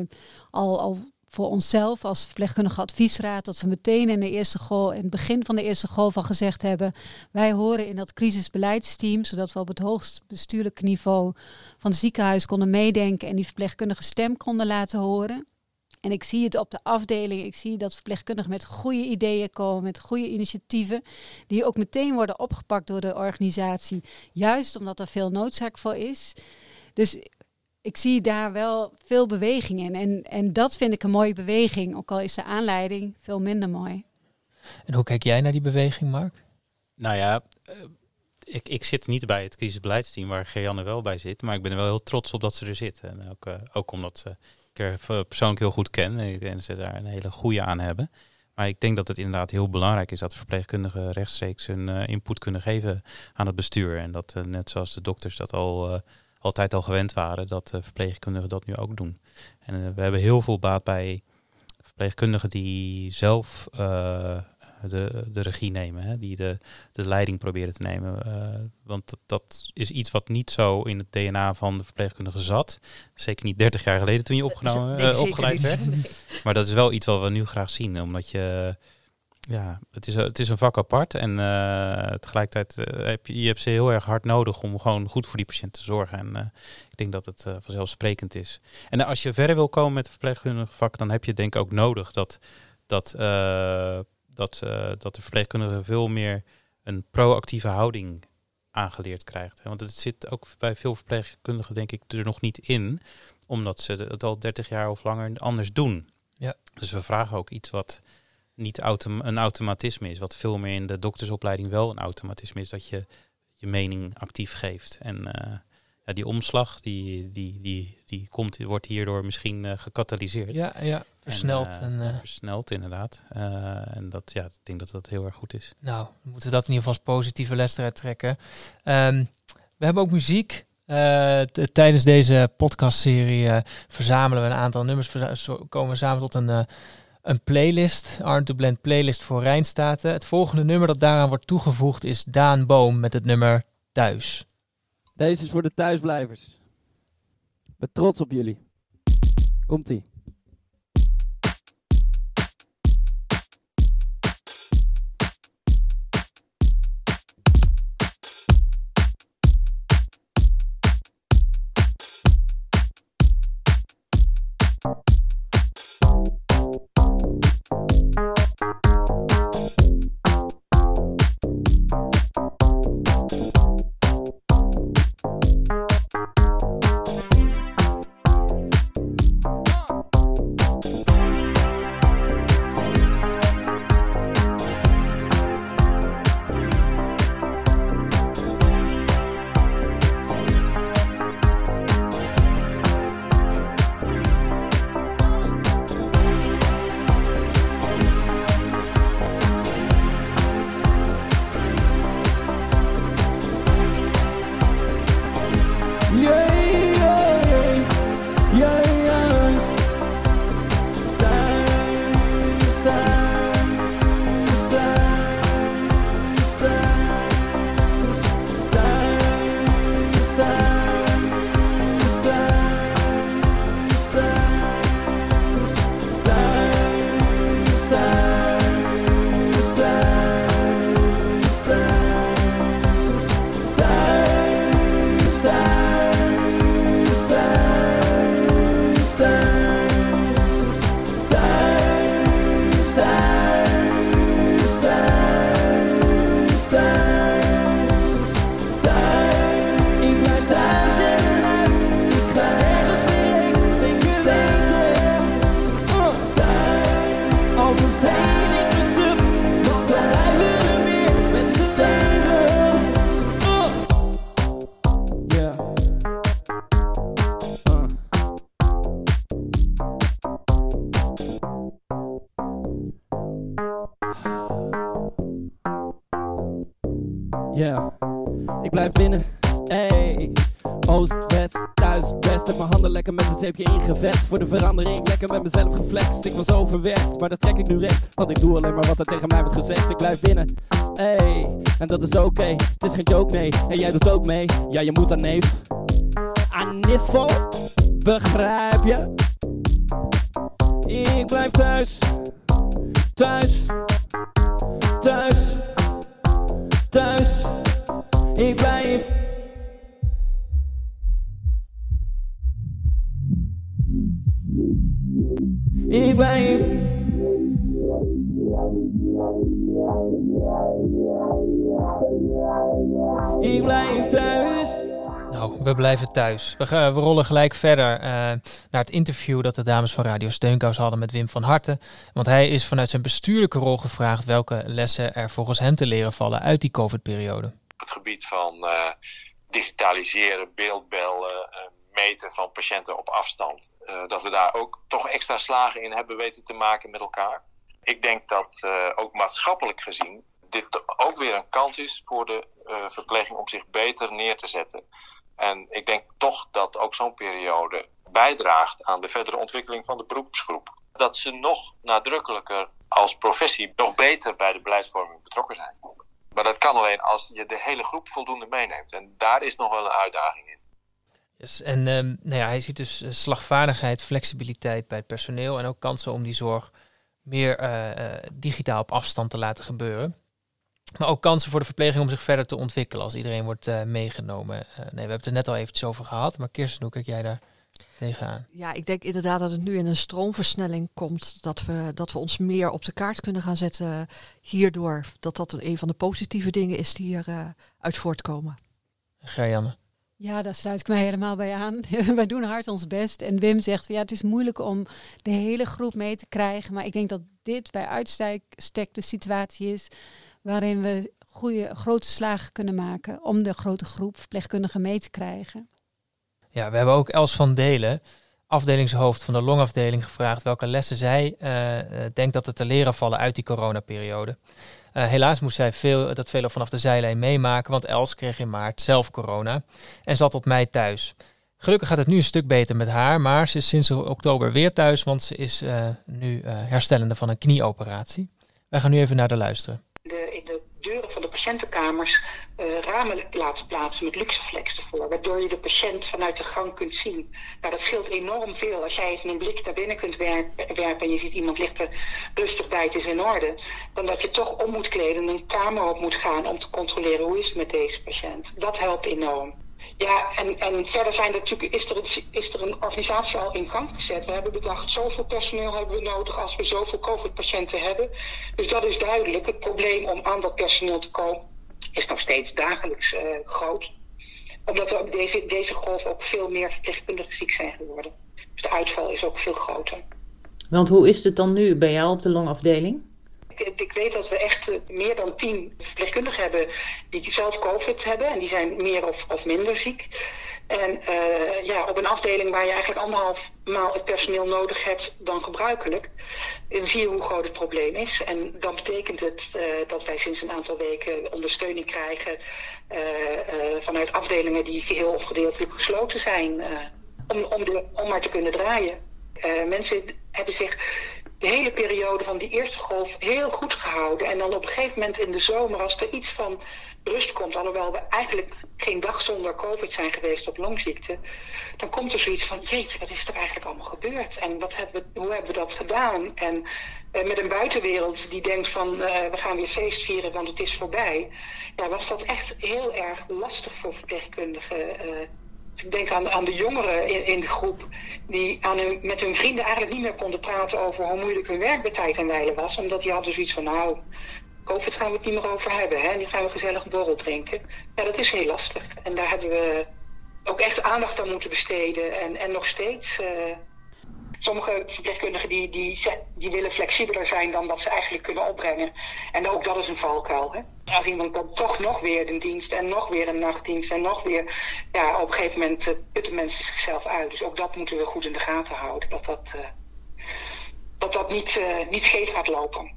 al, al voor onszelf als verpleegkundige adviesraad, dat we meteen in, de eerste golf, in het begin van de eerste golf al gezegd hebben, wij horen in dat crisisbeleidsteam, zodat we op het hoogst bestuurlijke niveau van het ziekenhuis konden meedenken en die verpleegkundige stem konden laten horen. En ik zie het op de afdeling. Ik zie dat verpleegkundigen met goede ideeën komen, met goede initiatieven, die ook meteen worden opgepakt door de organisatie, juist omdat er veel noodzaak voor is. Dus ik zie daar wel veel beweging in. En, en dat vind ik een mooie beweging, ook al is de aanleiding veel minder mooi. En hoe kijk jij naar die beweging, Mark? Nou ja, eh, ik, ik zit niet bij het crisisbeleidsteam waar Geanne wel bij zit, maar ik ben er wel heel trots op dat ze er zit. En ook, uh, ook omdat ze, ik haar persoonlijk heel goed ken en ze daar een hele goede aan hebben. Maar ik denk dat het inderdaad heel belangrijk is dat verpleegkundigen rechtstreeks hun uh, input kunnen geven aan het bestuur. En dat net zoals de dokters dat al altijd al gewend waren, dat verpleegkundigen dat nu ook doen. En we hebben heel veel baat bij verpleegkundigen die zelf de, de regie nemen, hè, die de, de leiding proberen te nemen. want dat, dat, is iets wat niet zo in het DNA van de verpleegkundige zat. Zeker niet 30 jaar geleden toen je opgenomen, nee, opgeleid werd. Maar dat is wel iets wat we nu graag zien, omdat je ja, het is, het is een vak apart. En uh, tegelijkertijd heb je, je hebt ze heel erg hard nodig om gewoon goed voor die patiënt te zorgen. En ik denk dat het vanzelfsprekend is. En als je verder wil komen met het verpleegkundige vak, dan heb je denk ik ook nodig dat, dat, dat, dat de verpleegkundige veel meer een proactieve houding aangeleerd krijgt. Want het zit ook bij veel verpleegkundigen denk ik er nog niet in, omdat ze het al 30 jaar of langer anders doen. Ja. Dus we vragen ook iets wat niet autom een automatisme is. Wat veel meer in de doktersopleiding wel een automatisme is. Dat je je mening actief geeft. En uh, ja, die omslag, die, die, die, die komt, wordt hierdoor misschien uh, gecatalyseerd. Ja, ja versneld. En, uh, versneld, inderdaad. en dat, ja, ik denk dat dat heel erg goed is. Nou, we moeten dat in ieder geval als positieve les eruit trekken. Um, we hebben ook muziek. tijdens deze podcastserie verzamelen we een aantal nummers. Komen we samen tot een een playlist, Arn to Blend playlist voor Rijnstaten. Het volgende nummer dat daaraan wordt toegevoegd is Daan Boom met het nummer Thuis. Deze is voor de thuisblijvers. Ik ben trots op jullie. Komt-ie. Ja, Ik blijf binnen. ey. Oost, west, thuis, best. Heb mijn handen lekker met een zeepje ingevest. Voor de verandering lekker met mezelf geflext. Ik was overwerkt, maar dat trek ik nu recht. Want ik doe alleen maar wat er tegen mij wordt gezegd. Ik blijf binnen. ey. En dat is oké. Het is geen joke, nee. En jij doet ook mee. Ja, je moet aan neef. Aan niffo. Begrijp je? Ik blijf thuis. Thuis. Ik blijf. Ik blijf. Ik blijf thuis. Nou, we blijven thuis. We, we rollen gelijk verder uh, naar het interview dat de dames van Radio Steunkous hadden met Wim van Harten. Want hij is vanuit zijn bestuurlijke rol gevraagd welke lessen er volgens hem te leren vallen uit die COVID-periode. Het gebied van uh, digitaliseren, beeldbellen, uh, meten van patiënten op afstand. dat we daar ook toch extra slagen in hebben weten te maken met elkaar. Ik denk dat ook maatschappelijk gezien dit ook weer een kans is voor de verpleging om zich beter neer te zetten. En ik denk toch dat ook zo'n periode bijdraagt aan de verdere ontwikkeling van de beroepsgroep. Dat ze nog nadrukkelijker als professie nog beter bij de beleidsvorming betrokken zijn. Maar dat kan alleen als je de hele groep voldoende meeneemt. En daar is nog wel een uitdaging in. En um, nou ja, hij ziet dus uh, slagvaardigheid, flexibiliteit bij het personeel en ook kansen om die zorg meer uh, uh, digitaal op afstand te laten gebeuren. Maar ook kansen voor de verpleging om zich verder te ontwikkelen als iedereen wordt uh, meegenomen. Uh, nee, we hebben het er net al eventjes over gehad. Maar Kirsten, hoe kijk jij daar tegenaan? Ja, ik denk inderdaad dat het nu in een stroomversnelling komt. Dat we, dat we ons meer op de kaart kunnen gaan zetten hierdoor. Dat dat een van de positieve dingen is die eruit uh, uit voortkomen. Gerjanne? Ja, daar sluit ik mij helemaal bij aan. Wij doen hard ons best. En Wim zegt, ja, het is moeilijk om de hele groep mee te krijgen. Maar ik denk dat dit bij uitstek de situatie is waarin we goede, grote slagen kunnen maken om de grote groep verpleegkundigen mee te krijgen. Ja, we hebben ook Els van Delen, afdelingshoofd van de longafdeling, gevraagd welke lessen zij uh, denkt dat er te leren vallen uit die coronaperiode. Uh, helaas moest zij veel, dat veel vanaf de zijlijn meemaken, want Els kreeg in maart zelf corona en zat tot mei thuis. Gelukkig gaat het nu een stuk beter met haar, maar ze is sinds oktober weer thuis, want ze is nu herstellende van een knieoperatie. Wij gaan nu even naar de luisteren de, in de deuren van de patiëntenkamers uh, ramen laten plaatsen met luxeflex ervoor. Waardoor je de patiënt vanuit de gang kunt zien. Nou, dat scheelt enorm veel. Als jij even een blik naar binnen kunt werpen en je ziet iemand ligt er rustig bij, is in orde. Dan dat je toch om moet kleden en een kamer op moet gaan om te controleren hoe is het met deze patiënt. Dat helpt enorm. Ja, en, en verder zijn natuurlijk, is, er een, is er een organisatie al in gang gezet. We hebben bedacht, zoveel personeel hebben we nodig als we zoveel COVID-patiënten hebben. Dus dat is duidelijk. Het probleem om aan dat personeel te komen is nog steeds dagelijks uh, groot. Omdat er deze, deze golf ook veel meer verpleegkundigen ziek zijn geworden. Dus de uitval is ook veel groter. Want hoe is het dan nu bij jou op de longafdeling? Ik, ik, weet dat we echt uh, meer dan tien verpleegkundigen hebben die zelf COVID hebben. En die zijn meer of, of minder ziek. En uh, ja, op een afdeling waar je eigenlijk anderhalf maal het personeel nodig hebt dan gebruikelijk, dan zie je hoe groot het probleem is. En dan betekent het dat wij sinds een aantal weken ondersteuning krijgen vanuit afdelingen die geheel of gedeeltelijk gesloten zijn, om, om, de, om maar te kunnen draaien. mensen hebben zich de hele periode van die eerste golf heel goed gehouden. En dan op een gegeven moment in de zomer, als er iets van rust komt, alhoewel we eigenlijk geen dag zonder COVID zijn geweest op longziekte, dan komt er zoiets van: jeetje, wat is er eigenlijk allemaal gebeurd? En wat hebben we, hoe hebben we dat gedaan? En uh, met een buitenwereld die denkt van: uh, we gaan weer feest vieren, want het is voorbij. Ja, was dat echt heel erg lastig voor verpleegkundigen. Uh, ik denk aan, aan de jongeren in, in de groep die aan met hun vrienden eigenlijk niet meer konden praten over hoe moeilijk hun werk bij tijd en wijle was. Omdat die hadden zoiets van, nou, COVID gaan we het niet meer over hebben. Hè? Nu gaan we gezellig borrel drinken. Ja, dat is heel lastig. En daar hebben we ook echt aandacht aan moeten besteden. En, en nog steeds. Uh, sommige verpleegkundigen die, die, die willen flexibeler zijn dan dat ze eigenlijk kunnen opbrengen. En ook dat is een valkuil. Hè? Als iemand dan toch nog weer een dienst en nog weer een nachtdienst en nog weer... Ja, op een gegeven moment uh, putten mensen zichzelf uit. Dus ook dat moeten we goed in de gaten houden. Dat dat, uh, dat, dat niet, uh, niet scheef gaat lopen.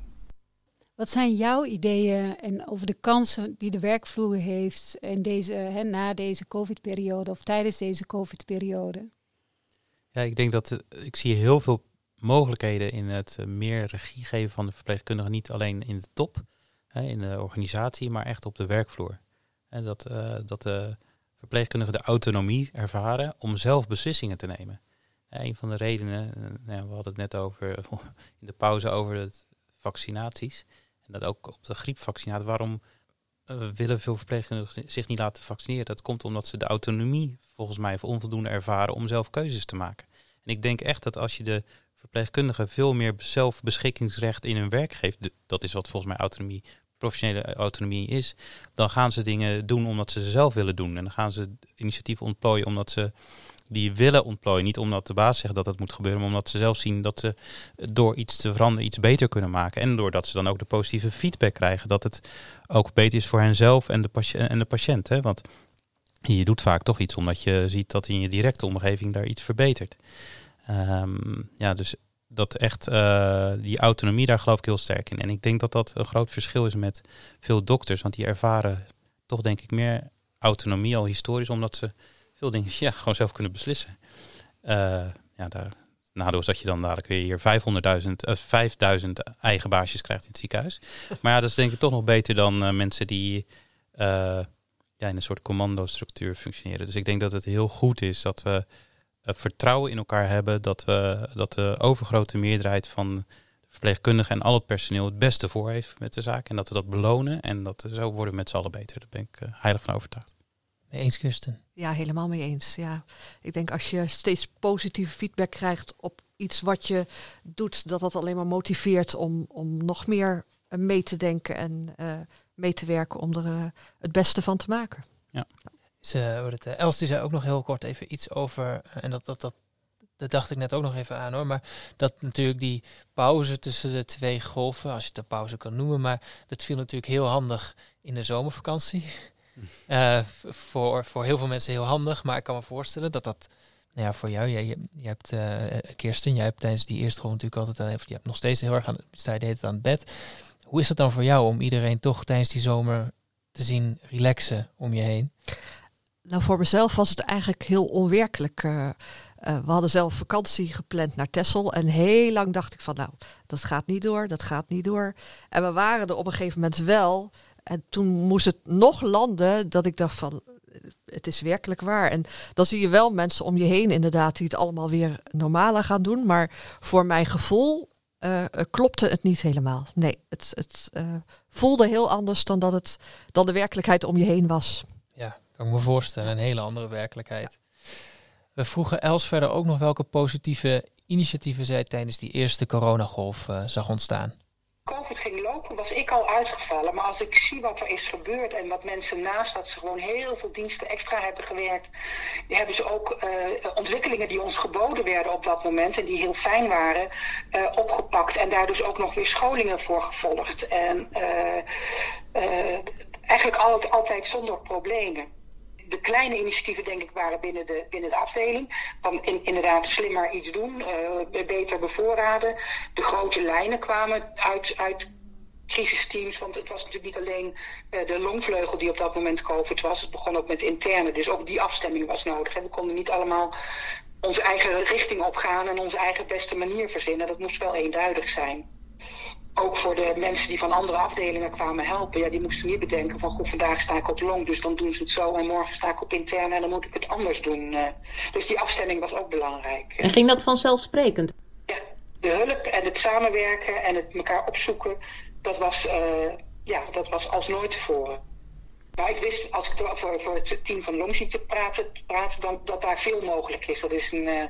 Wat zijn jouw ideeën en over de kansen die de werkvloer heeft in deze, hè, na deze COVID-periode of tijdens deze COVID-periode? Ja, ik denk dat eh, ik zie heel veel mogelijkheden in het eh, meer regie geven van de verpleegkundigen. Niet alleen in de top, hè, in de organisatie, maar echt op de werkvloer. En dat, eh, dat de verpleegkundigen de autonomie ervaren om zelf beslissingen te nemen. een van de redenen, nou, we hadden het net over in de pauze over het vaccinaties. En dat ook op de griepvaccinatie. Waarom willen veel verpleegkundigen zich niet laten vaccineren? Dat komt omdat ze de autonomie volgens mij onvoldoende ervaren om zelf keuzes te maken. Ik denk echt dat als je de verpleegkundigen veel meer zelfbeschikkingsrecht in hun werk geeft, dat is wat volgens mij autonomie, professionele autonomie is, dan gaan ze dingen doen omdat ze ze zelf willen doen. En dan gaan ze initiatieven ontplooien omdat ze die willen ontplooien. Niet omdat de baas zegt dat het moet gebeuren, maar omdat ze zelf zien dat ze door iets te veranderen iets beter kunnen maken. En doordat ze dan ook de positieve feedback krijgen dat het ook beter is voor henzelf en de, patiënt. En de patiënt hè? Want je doet vaak toch iets omdat je ziet dat in je directe omgeving daar iets verbetert. Ehm, ja, dus dat echt uh, die autonomie, daar geloof ik heel sterk in. En ik denk dat dat een groot verschil is met veel dokters, want die ervaren toch denk ik meer autonomie al historisch, omdat ze veel dingen ja, gewoon zelf kunnen beslissen. Uh, ja, daar, nadeel is dat je dan dadelijk weer hier 500.000, uh, 5000 eigen baasjes krijgt in het ziekenhuis. Maar ja, dat is denk ik toch nog beter dan uh, mensen die ja, in een soort commandostructuur functioneren. Dus ik denk dat het heel goed is dat we uh, vertrouwen in elkaar hebben, dat, we, dat de overgrote meerderheid van de verpleegkundigen en al het personeel het beste voor heeft met de zaak. En dat we dat belonen en dat zo worden we met z'n allen beter. Daar ben ik uh, heilig van overtuigd. Mee eens, Kirsten? Ja, helemaal mee eens. Ja. Ik denk als je steeds positieve feedback krijgt op iets wat je doet, dat dat alleen maar motiveert om, om nog meer mee te denken en uh, mee te werken om er uh, het beste van te maken. Ja. Ze, het, uh, Els die zei ook nog heel kort even iets over, en dat, dat, dat, dat dacht ik net ook nog even aan hoor, maar dat natuurlijk die pauze tussen de twee golven, als je het een pauze kan noemen, maar dat viel natuurlijk heel handig in de zomervakantie. Uh, voor, voor heel veel mensen heel handig, maar ik kan me voorstellen dat dat nou ja, voor jou, jij, je, je hebt uh, Kirsten, jij hebt tijdens die eerste golf natuurlijk altijd, uh, je hebt nog steeds heel erg aan, sta je aan het bed. Hoe is het dan voor jou om iedereen toch tijdens die zomer te zien relaxen om je heen? Nou, voor mezelf was het eigenlijk heel onwerkelijk. Uh, uh, we hadden zelf vakantie gepland naar Texel. En heel lang dacht ik van, nou, dat gaat niet door, dat gaat niet door. En we waren er op een gegeven moment wel. En toen moest het nog landen dat ik dacht van, het is werkelijk waar. En dan zie je wel mensen om je heen inderdaad die het allemaal weer normaler gaan doen. Maar voor mijn gevoel uh, klopte het niet helemaal. Nee, het, het uh, voelde heel anders dan, dat het, dan de werkelijkheid om je heen was. Ja, kan ik me voorstellen. Een hele andere werkelijkheid. We vroegen Els verder ook nog welke positieve initiatieven zij tijdens die eerste coronagolf zag ontstaan. COVID ging lopen, was ik al uitgevallen. Maar als ik zie wat er is gebeurd en wat mensen naast dat ze gewoon heel veel diensten extra hebben gewerkt, hebben ze ook uh, ontwikkelingen die ons geboden werden op dat moment en die heel fijn waren, uh, opgepakt. En daar dus ook nog weer scholingen voor gevolgd. En uh, eigenlijk altijd zonder problemen de kleine initiatieven, denk ik, waren binnen de, binnen de afdeling. Van in, inderdaad slimmer iets doen, uh, beter bevoorraden. De grote lijnen kwamen uit, uit crisisteams. Want het was natuurlijk niet alleen uh, de longvleugel die op dat moment COVID was. Het begon ook met interne. Dus ook die afstemming was nodig. We konden niet allemaal onze eigen richting opgaan en onze eigen beste manier verzinnen. Dat moest wel eenduidig zijn ook voor de mensen die van andere afdelingen kwamen helpen, ja, die moesten niet bedenken van goed, vandaag sta ik op long, dus dan doen ze het zo en morgen sta ik op interne en dan moet ik het anders doen. Uh, dus die afstemming was ook belangrijk. En ging dat vanzelfsprekend? Ja, de hulp en het samenwerken en het elkaar opzoeken, dat was, uh, ja, dat was als nooit tevoren. Maar ik wist, als ik voor, voor het team van Longziekte praat, praat dan, dat daar veel mogelijk is. Dat is een, uh,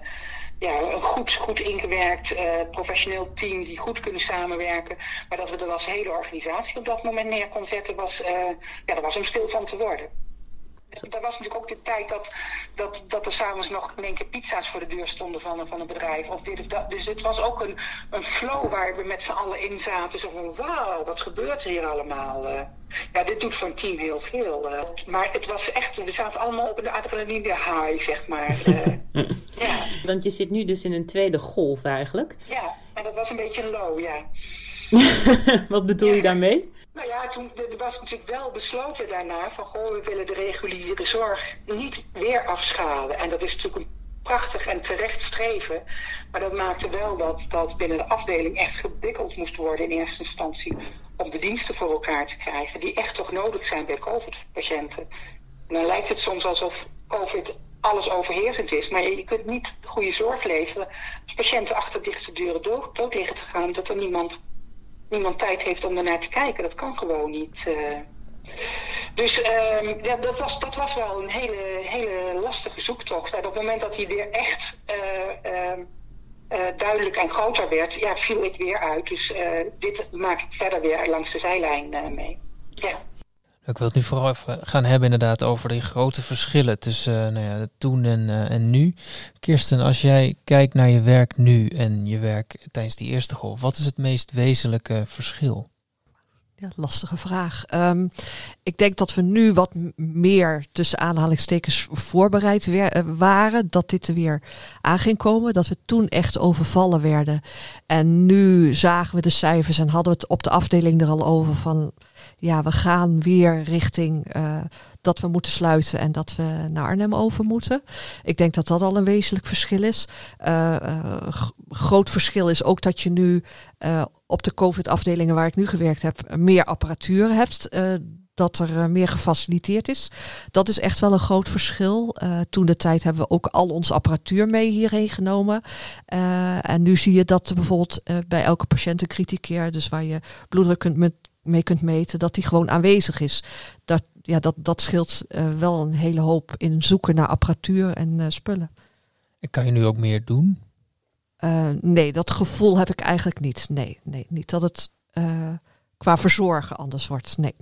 ja, een goed, goed ingewerkt, uh, professioneel team die goed kunnen samenwerken. Maar dat we er als hele organisatie op dat moment neer kon zetten, was, uh, ja, daar was om stil van te worden. Dat was natuurlijk ook de tijd dat, dat, dat er s'avonds nog in één keer pizza's voor de deur stonden van, van een bedrijf. Of dit of dat. Dus het was ook een, een flow waar we met z'n allen in zaten. Zo van, wauw, wat gebeurt hier allemaal? Uh, ja, dit doet voor een team heel veel. Uh, maar het was echt, we zaten allemaal op een adrenaline high, zeg maar. Uh, ja. Want je zit nu dus in een tweede golf eigenlijk. Ja, en dat was een beetje low, ja. Wat bedoel je daarmee? Nou ja, toen er was natuurlijk wel besloten daarna van goh, we willen de reguliere zorg niet weer afschalen. En dat is natuurlijk een prachtig en terecht streven. Maar dat maakte wel dat, dat binnen de afdeling echt gebikkeld moest worden in eerste instantie om de diensten voor elkaar te krijgen die echt toch nodig zijn bij COVID-patiënten. En dan lijkt het soms alsof COVID alles overheersend is, maar je kunt niet goede zorg leveren als patiënten achter dichte deuren dood, dood liggen te gaan omdat er niemand, niemand tijd heeft om ernaar te kijken. Dat kan gewoon niet. Uh. Dus uh, ja, dat, was, dat was wel een hele, hele lastige zoektocht. En op het moment dat hij weer echt uh, duidelijk en groter werd, ja, viel ik weer uit. Dus dit maak ik verder weer langs de zijlijn mee. Ja. Ik wil het nu vooral even gaan hebben inderdaad over die grote verschillen tussen nou ja, toen en, en nu. Kirsten, als jij kijkt naar je werk nu en je werk tijdens die eerste golf, wat is het meest wezenlijke verschil? Ja, lastige vraag. Um, ik denk dat we nu wat meer tussen aanhalingstekens voorbereid uh, waren. Dat dit er weer aan ging komen. Dat we toen echt overvallen werden. En nu zagen we de cijfers en hadden we het op de afdeling er al over van... Ja, we gaan weer richting uh, dat we moeten sluiten en dat we naar Arnhem over moeten. Ik denk dat dat al een wezenlijk verschil is. Uh, groot verschil is ook dat je nu op de COVID-afdelingen waar ik nu gewerkt heb, meer apparatuur hebt. Dat er meer gefaciliteerd is. Dat is echt wel een groot verschil. Toen de tijd hebben we ook al onze apparatuur mee hierheen genomen. En nu zie je dat bijvoorbeeld bij elke patiënt een kritiekkeer, dus waar je bloeddruk kunt met, mee kunt meten, dat die gewoon aanwezig is. Dat, ja, dat, dat scheelt wel een hele hoop in zoeken naar apparatuur en spullen. En kan je nu ook meer doen? Uh, nee, dat gevoel heb ik eigenlijk niet. Nee, nee niet dat het uh, qua verzorgen anders wordt. Nee.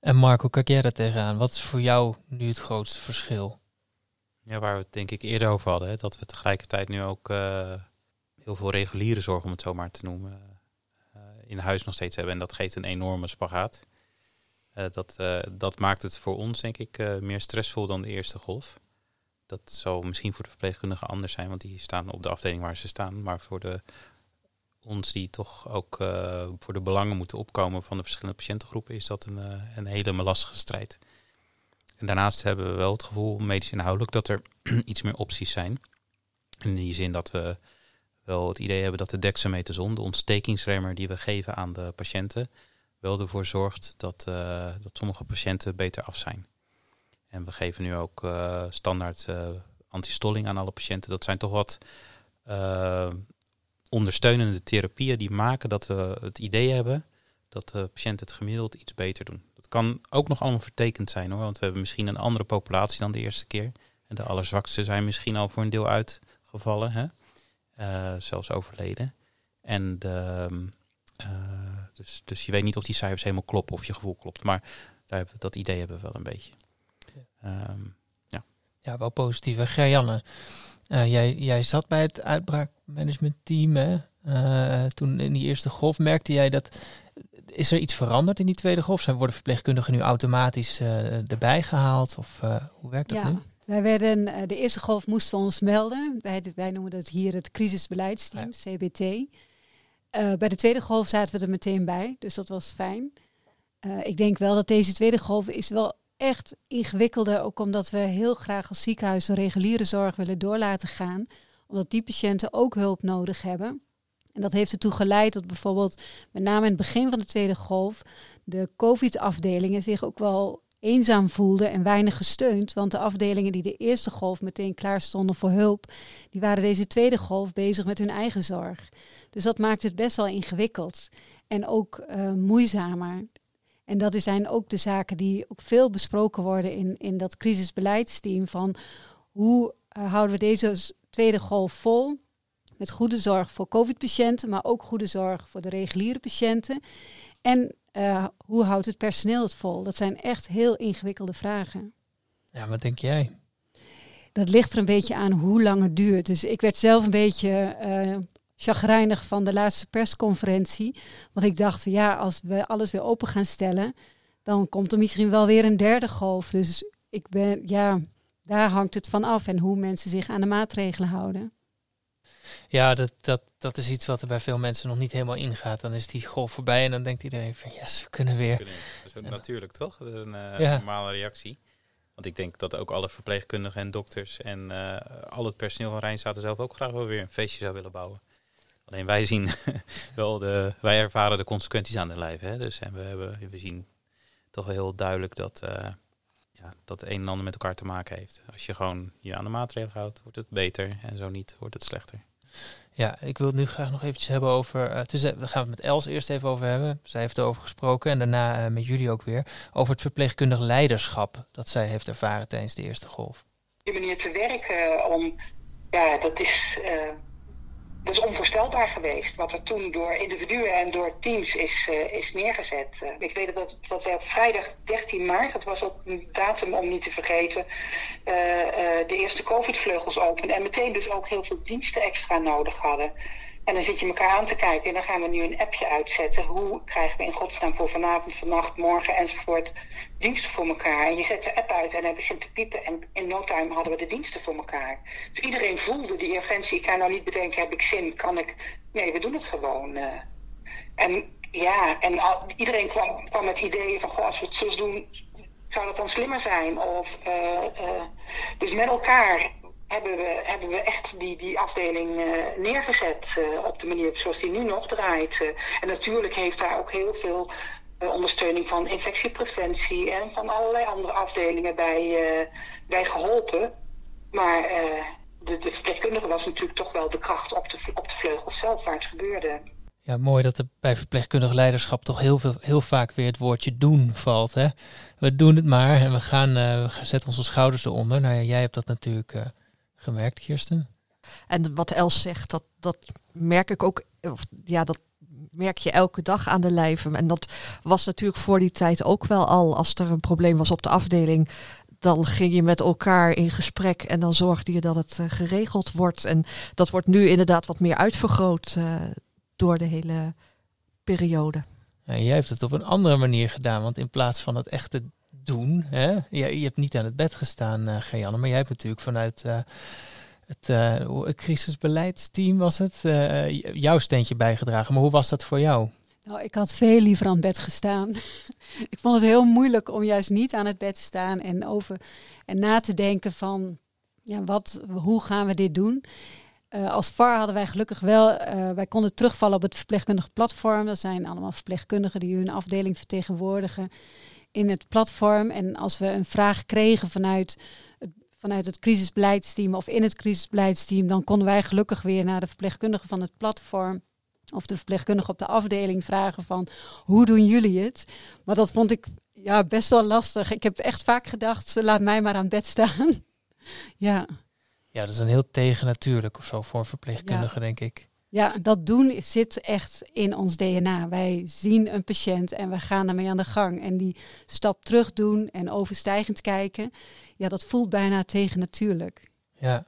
En Mark, hoe kijk jij daar tegenaan? Wat is voor jou nu het grootste verschil? Ja, waar we het denk ik eerder over hadden. Hè, dat we tegelijkertijd nu ook uh, heel veel reguliere zorg, om het zo maar te noemen, in huis nog steeds hebben. En dat geeft een enorme spagaat. dat, dat maakt het voor ons denk ik meer stressvol dan de eerste golf dat zou misschien voor de verpleegkundigen anders zijn, want die staan op de afdeling waar ze staan. Maar voor de, ons die toch ook voor de belangen moeten opkomen van de verschillende patiëntengroepen, is dat een, een hele lastige strijd. En daarnaast hebben we wel het gevoel, medisch inhoudelijk, dat er iets meer opties zijn. In die zin dat we wel het idee hebben dat de dexamethason, de ontstekingsremmer die we geven aan de patiënten, wel ervoor zorgt dat, uh, dat sommige patiënten beter af zijn. En we geven nu ook uh, standaard uh, antistolling aan alle patiënten. Dat zijn toch wat ondersteunende therapieën die maken dat we het idee hebben dat de patiënten het gemiddeld iets beter doen. Dat kan ook nog allemaal vertekend zijn hoor, want we hebben misschien een andere populatie dan de eerste keer. En de allerzwakste zijn misschien al voor een deel uitgevallen, hè? Zelfs overleden. En de, dus, dus je weet niet of die cijfers helemaal kloppen of je gevoel klopt. Maar daar hebben, dat idee hebben we wel een beetje. Um, ja. ja, wel positief. Gerjanne, uh, jij, jij zat bij het uitbraakmanagementteam. Hè? Uh, toen in die eerste golf merkte jij dat. Is er iets veranderd in die tweede golf? Zijn worden verpleegkundigen nu automatisch uh, erbij gehaald? Of hoe werkt dat ja. nu? Wij werden, de eerste golf moesten we ons melden. Wij, wij noemen dat hier het crisisbeleidsteam, ja. CBT. bij de tweede golf zaten we er meteen bij, dus dat was fijn. ik denk wel dat deze tweede golf is wel echt ingewikkelder, ook omdat we heel graag als ziekenhuis de reguliere zorg willen door laten gaan, omdat die patiënten ook hulp nodig hebben. En dat heeft ertoe geleid dat bijvoorbeeld met name in het begin van de tweede golf de COVID-afdelingen zich ook wel eenzaam voelden en weinig gesteund. Want de afdelingen die de eerste golf meteen klaar stonden voor hulp, die waren deze tweede golf bezig met hun eigen zorg. Dus dat maakt het best wel ingewikkeld en ook uh, moeizamer. En dat zijn ook de zaken die ook veel besproken worden in, in dat crisisbeleidsteam. Van hoe uh, houden we deze tweede golf vol? Met goede zorg voor COVID-patiënten, maar ook goede zorg voor de reguliere patiënten. En uh, hoe houdt het personeel het vol? Dat zijn echt heel ingewikkelde vragen. Ja, wat denk jij? Dat ligt er een beetje aan hoe lang het duurt. Dus ik werd zelf een beetje uh, chagrijnig van de laatste persconferentie. Want ik dacht, ja, als we alles weer open gaan stellen, dan komt er misschien wel weer een derde golf. Dus ik ben, ja, daar hangt het van af en hoe mensen zich aan de maatregelen houden. Ja, dat, dat, dat is iets wat er bij veel mensen nog niet helemaal ingaat. Dan is die golf voorbij en dan denkt iedereen van yes, we kunnen weer. Kunnen. Dat is ook natuurlijk toch? Dat is een eh, Ja. normale reactie. Want ik denk dat ook alle verpleegkundigen en dokters en eh, al het personeel van Rijnstaten zelf ook graag wel weer een feestje zou willen bouwen. Alleen wij zien wel de, wij ervaren de consequenties aan de lijf. Hè? Dus en we, hebben, we zien toch wel heel duidelijk dat, eh, ja, dat een en ander met elkaar te maken heeft. Als je gewoon je aan de maatregelen houdt, wordt het beter. En zo niet, wordt het slechter. Ja, ik wil het nu graag nog eventjes hebben over. eh dus, eh, we gaan het met Els eerst even over hebben. Zij heeft erover gesproken en daarna eh, met jullie ook weer. Over het verpleegkundig leiderschap dat zij heeft ervaren tijdens de eerste golf. die manier te werken om, ja, dat is, eh, dat is onvoorstelbaar geweest. Wat er toen door individuen en door teams is, eh, is neergezet. Eh, ik weet dat, dat wij op vrijdag 13 maart, dat was ook een datum om niet te vergeten, eh, de eerste COVID-vleugels openden. En meteen dus ook heel veel diensten extra nodig hadden. En dan zit je elkaar aan te kijken en dan gaan we nu een appje uitzetten. Hoe krijgen we in godsnaam voor vanavond, vannacht, morgen enzovoort diensten voor elkaar? En je zet de app uit en hij begint te piepen en in no time hadden we de diensten voor elkaar. Dus iedereen voelde die urgentie. Ik kan nou niet bedenken, heb ik zin, kan ik... Nee, we doen het gewoon. eh. En ja, en iedereen kwam, kwam met ideeën van, goh, als we het zo doen, zou dat dan slimmer zijn? Of, eh, eh, dus met elkaar hebben we, hebben we echt die, die afdeling eh, neergezet eh, op de manier zoals die nu nog draait. Eh, en natuurlijk heeft daar ook heel veel ondersteuning van infectiepreventie en van allerlei andere afdelingen bij, bij geholpen. Maar de, de verpleegkundige was natuurlijk toch wel de kracht op de, op de vleugels zelf waar het gebeurde. Ja, mooi dat er bij verpleegkundig leiderschap toch heel, veel, heel vaak weer het woordje doen valt. Hè? We doen het maar en we gaan, we zetten onze schouders eronder. Nou ja, jij hebt dat natuurlijk gemerkt, Kirsten. En wat Els zegt, dat, dat merk ik ook, of, ja, dat merk je elke dag aan de lijve. En dat was natuurlijk voor die tijd ook wel al. Als er een probleem was op de afdeling, dan ging je met elkaar in gesprek en dan zorgde je dat het eh, geregeld wordt. En dat wordt nu inderdaad wat meer uitvergroot eh, door de hele periode. Ja, jij hebt het op een andere manier gedaan, want in plaats van het echte doen, hè, je, je hebt niet aan het bed gestaan, Geanne, maar jij hebt natuurlijk vanuit eh, het eh, het crisisbeleidsteam was het, jouw steentje bijgedragen. Maar hoe was dat voor jou? Nou, ik had veel liever aan het bed gestaan. ik vond het heel moeilijk om juist niet aan het bed te staan en over en na te denken van ja, wat, hoe gaan we dit doen? Als VAR hadden wij gelukkig wel, wij konden terugvallen op het verpleegkundige platform. Dat zijn allemaal verpleegkundigen die hun afdeling vertegenwoordigen in het platform. En als we een vraag kregen vanuit het, vanuit het crisisbeleidsteam of in het crisisbeleidsteam, dan konden wij gelukkig weer naar de verpleegkundige van het platform of de verpleegkundige op de afdeling vragen van hoe doen jullie het? Maar dat vond ik ja, best wel lastig. Ik heb echt vaak gedacht, laat mij maar aan bed staan. ja. Ja, dat is een heel tegennatuurlijk of zo voor een verpleegkundige, denk ik. Ja, dat doen zit echt in ons DNA. Wij zien een patiënt en we gaan ermee aan de gang. En die stap terug doen en overstijgend kijken, ja, dat voelt bijna tegennatuurlijk. Ja.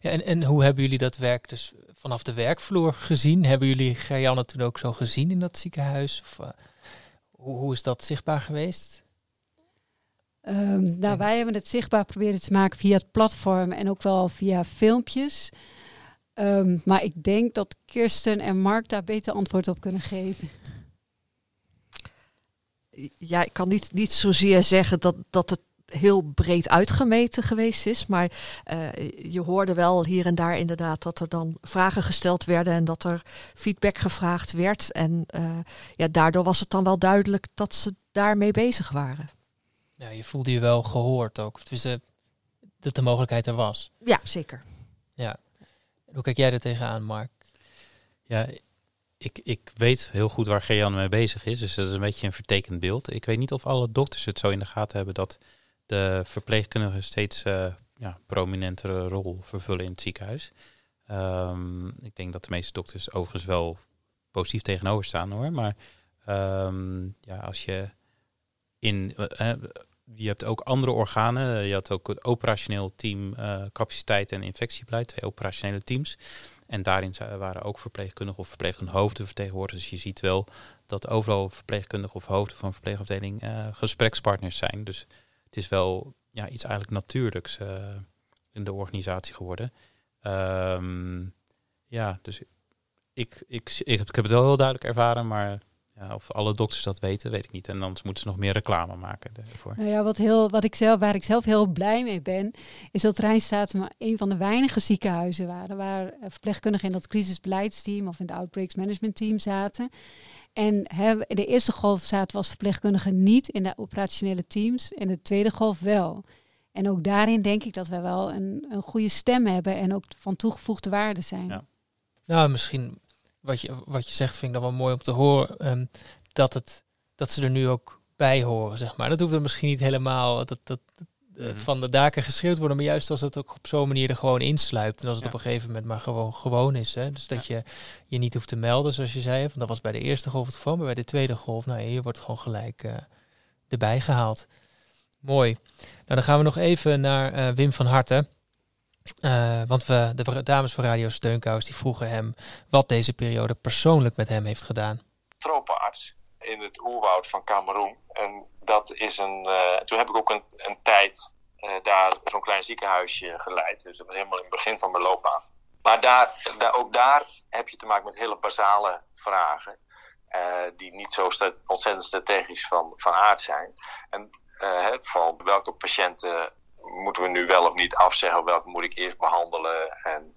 ja en, en hoe hebben jullie dat werk dus vanaf de werkvloer gezien? Hebben jullie Gerjanne toen ook zo gezien in dat ziekenhuis? Of, eh, hoe, hoe is dat zichtbaar geweest? Ehm, nou, wij hebben het zichtbaar proberen te maken via het platform en ook wel via filmpjes. Ehm, maar ik denk dat Kirsten en Mark daar beter antwoord op kunnen geven. Ja, ik kan niet, niet zozeer zeggen dat, dat het heel breed uitgemeten geweest is. Maar eh, je hoorde wel hier en daar inderdaad dat er dan vragen gesteld werden en dat er feedback gevraagd werd. En eh, ja, daardoor was het dan wel duidelijk dat ze daarmee bezig waren. Ja, je voelde je wel gehoord ook. Dus dat de mogelijkheid er was. Ja, zeker. Ja. Hoe kijk jij er tegenaan, Mark? Ja, ik, ik weet heel goed waar Gejan mee bezig is. Dus dat is een beetje een vertekend beeld. Ik weet niet of alle dokters het zo in de gaten hebben dat de verpleegkundigen steeds eh ja, prominentere rol vervullen in het ziekenhuis. Ehm, ik denk dat de meeste dokters overigens wel positief tegenover staan hoor. Maar ehm, ja, als je in. eh, je hebt ook andere organen. Je had ook het operationeel team eh, capaciteit en infectiebeleid, twee operationele teams. En daarin waren ook verpleegkundigen of verpleegkundige hoofden vertegenwoordigd. Dus je ziet wel dat overal verpleegkundigen of hoofden van verpleegafdeling eh, gesprekspartners zijn. Dus het is wel ja, iets eigenlijk natuurlijks eh, in de organisatie geworden. Ehm, Ja, dus ik, ik, ik, heb het wel heel duidelijk ervaren, maar ja, of alle dokters dat weten, weet ik niet. En anders moeten ze nog meer reclame maken daarvoor. Nou ja, wat, heel, wat ik zelf, waar ik zelf heel blij mee ben, is dat Rijnstaat maar een van de weinige ziekenhuizen waren waar verpleegkundigen in dat crisisbeleidsteam of in de outbreaks management team zaten. En in de eerste golf zaten we als verpleegkundigen niet in de operationele teams, in de tweede golf wel. En ook daarin denk ik dat we wel een, een goede stem hebben en ook van toegevoegde waarde zijn. Ja. Nou, misschien wat je, wat je zegt vind ik dan wel mooi om te horen. Ehm, dat, het, dat ze er nu ook bij horen, zeg maar. Dat hoeft er misschien niet helemaal dat, dat, eh, mhm. van de daken geschreeuwd worden, maar juist als het ook op zo'n manier er gewoon insluipt. En als het op een gegeven moment maar gewoon, gewoon is. Hè? Dus dat je je niet hoeft te melden, zoals je zei. Want dat was bij de eerste golf het geval, maar bij de tweede golf, nou je wordt gewoon gelijk uh, erbij gehaald. Mooi. Nou, dan gaan we nog even naar uh, Wim van Harten. Uh, want we, de dames van Radio Steunkous die vroegen hem wat deze periode persoonlijk met hem heeft gedaan. Tropenarts in het oerwoud van Cameroen. En dat is een. Uh, toen heb ik ook een, een tijd uh, daar zo'n klein ziekenhuisje geleid. Dus dat was helemaal in het begin van mijn loopbaan. Maar daar, daar, ook daar heb je te maken met hele basale vragen. die niet zo ontzettend strategisch van, van aard zijn. En van welke patiënten moeten we nu wel of niet afzeggen? Welke moet ik eerst behandelen? En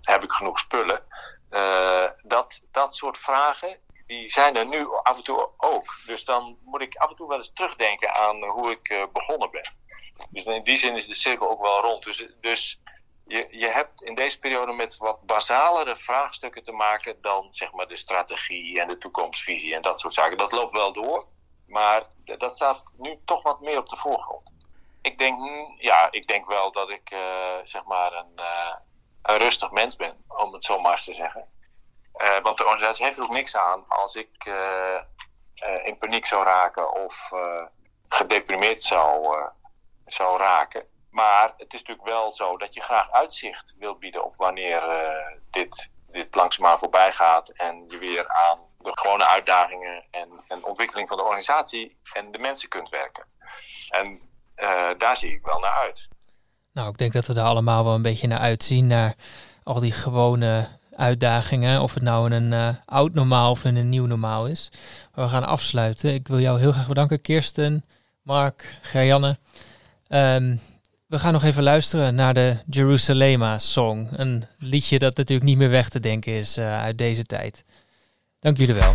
heb ik genoeg spullen? Uh, dat, dat soort vragen, die zijn er nu af en toe ook. Dus dan moet ik af en toe wel eens terugdenken aan hoe ik uh, begonnen ben. Dus in die zin is de cirkel ook wel rond. Dus, dus je, je hebt in deze periode met wat basalere vraagstukken te maken dan zeg maar de strategie en de toekomstvisie en dat soort zaken. Dat loopt wel door, maar dat staat nu toch wat meer op de voorgrond ik denk, hm, ja, ik denk wel dat ik uh, zeg maar een, uh, een rustig mens ben, om het zo maar eens te zeggen. Uh, want de organisatie heeft er niks aan als ik in paniek zou raken of gedeprimeerd zou, zou raken. Maar het is natuurlijk wel zo dat je graag uitzicht wil bieden op wanneer dit, dit langzaamaan voorbij gaat en je weer aan de gewone uitdagingen en, en ontwikkeling van de organisatie en de mensen kunt werken. En uh, daar zie ik wel naar uit. Nou, ik denk dat we daar allemaal wel een beetje naar uitzien. Naar al die gewone uitdagingen. Of het nou een uh, oud normaal of een nieuw normaal is. We gaan afsluiten. Ik wil jou heel graag bedanken, Kirsten, Mark, Gerjanne. Um, we gaan nog even luisteren naar de Jerusalema Song. Een liedje dat natuurlijk niet meer weg te denken is uh, uit deze tijd. Dank jullie wel.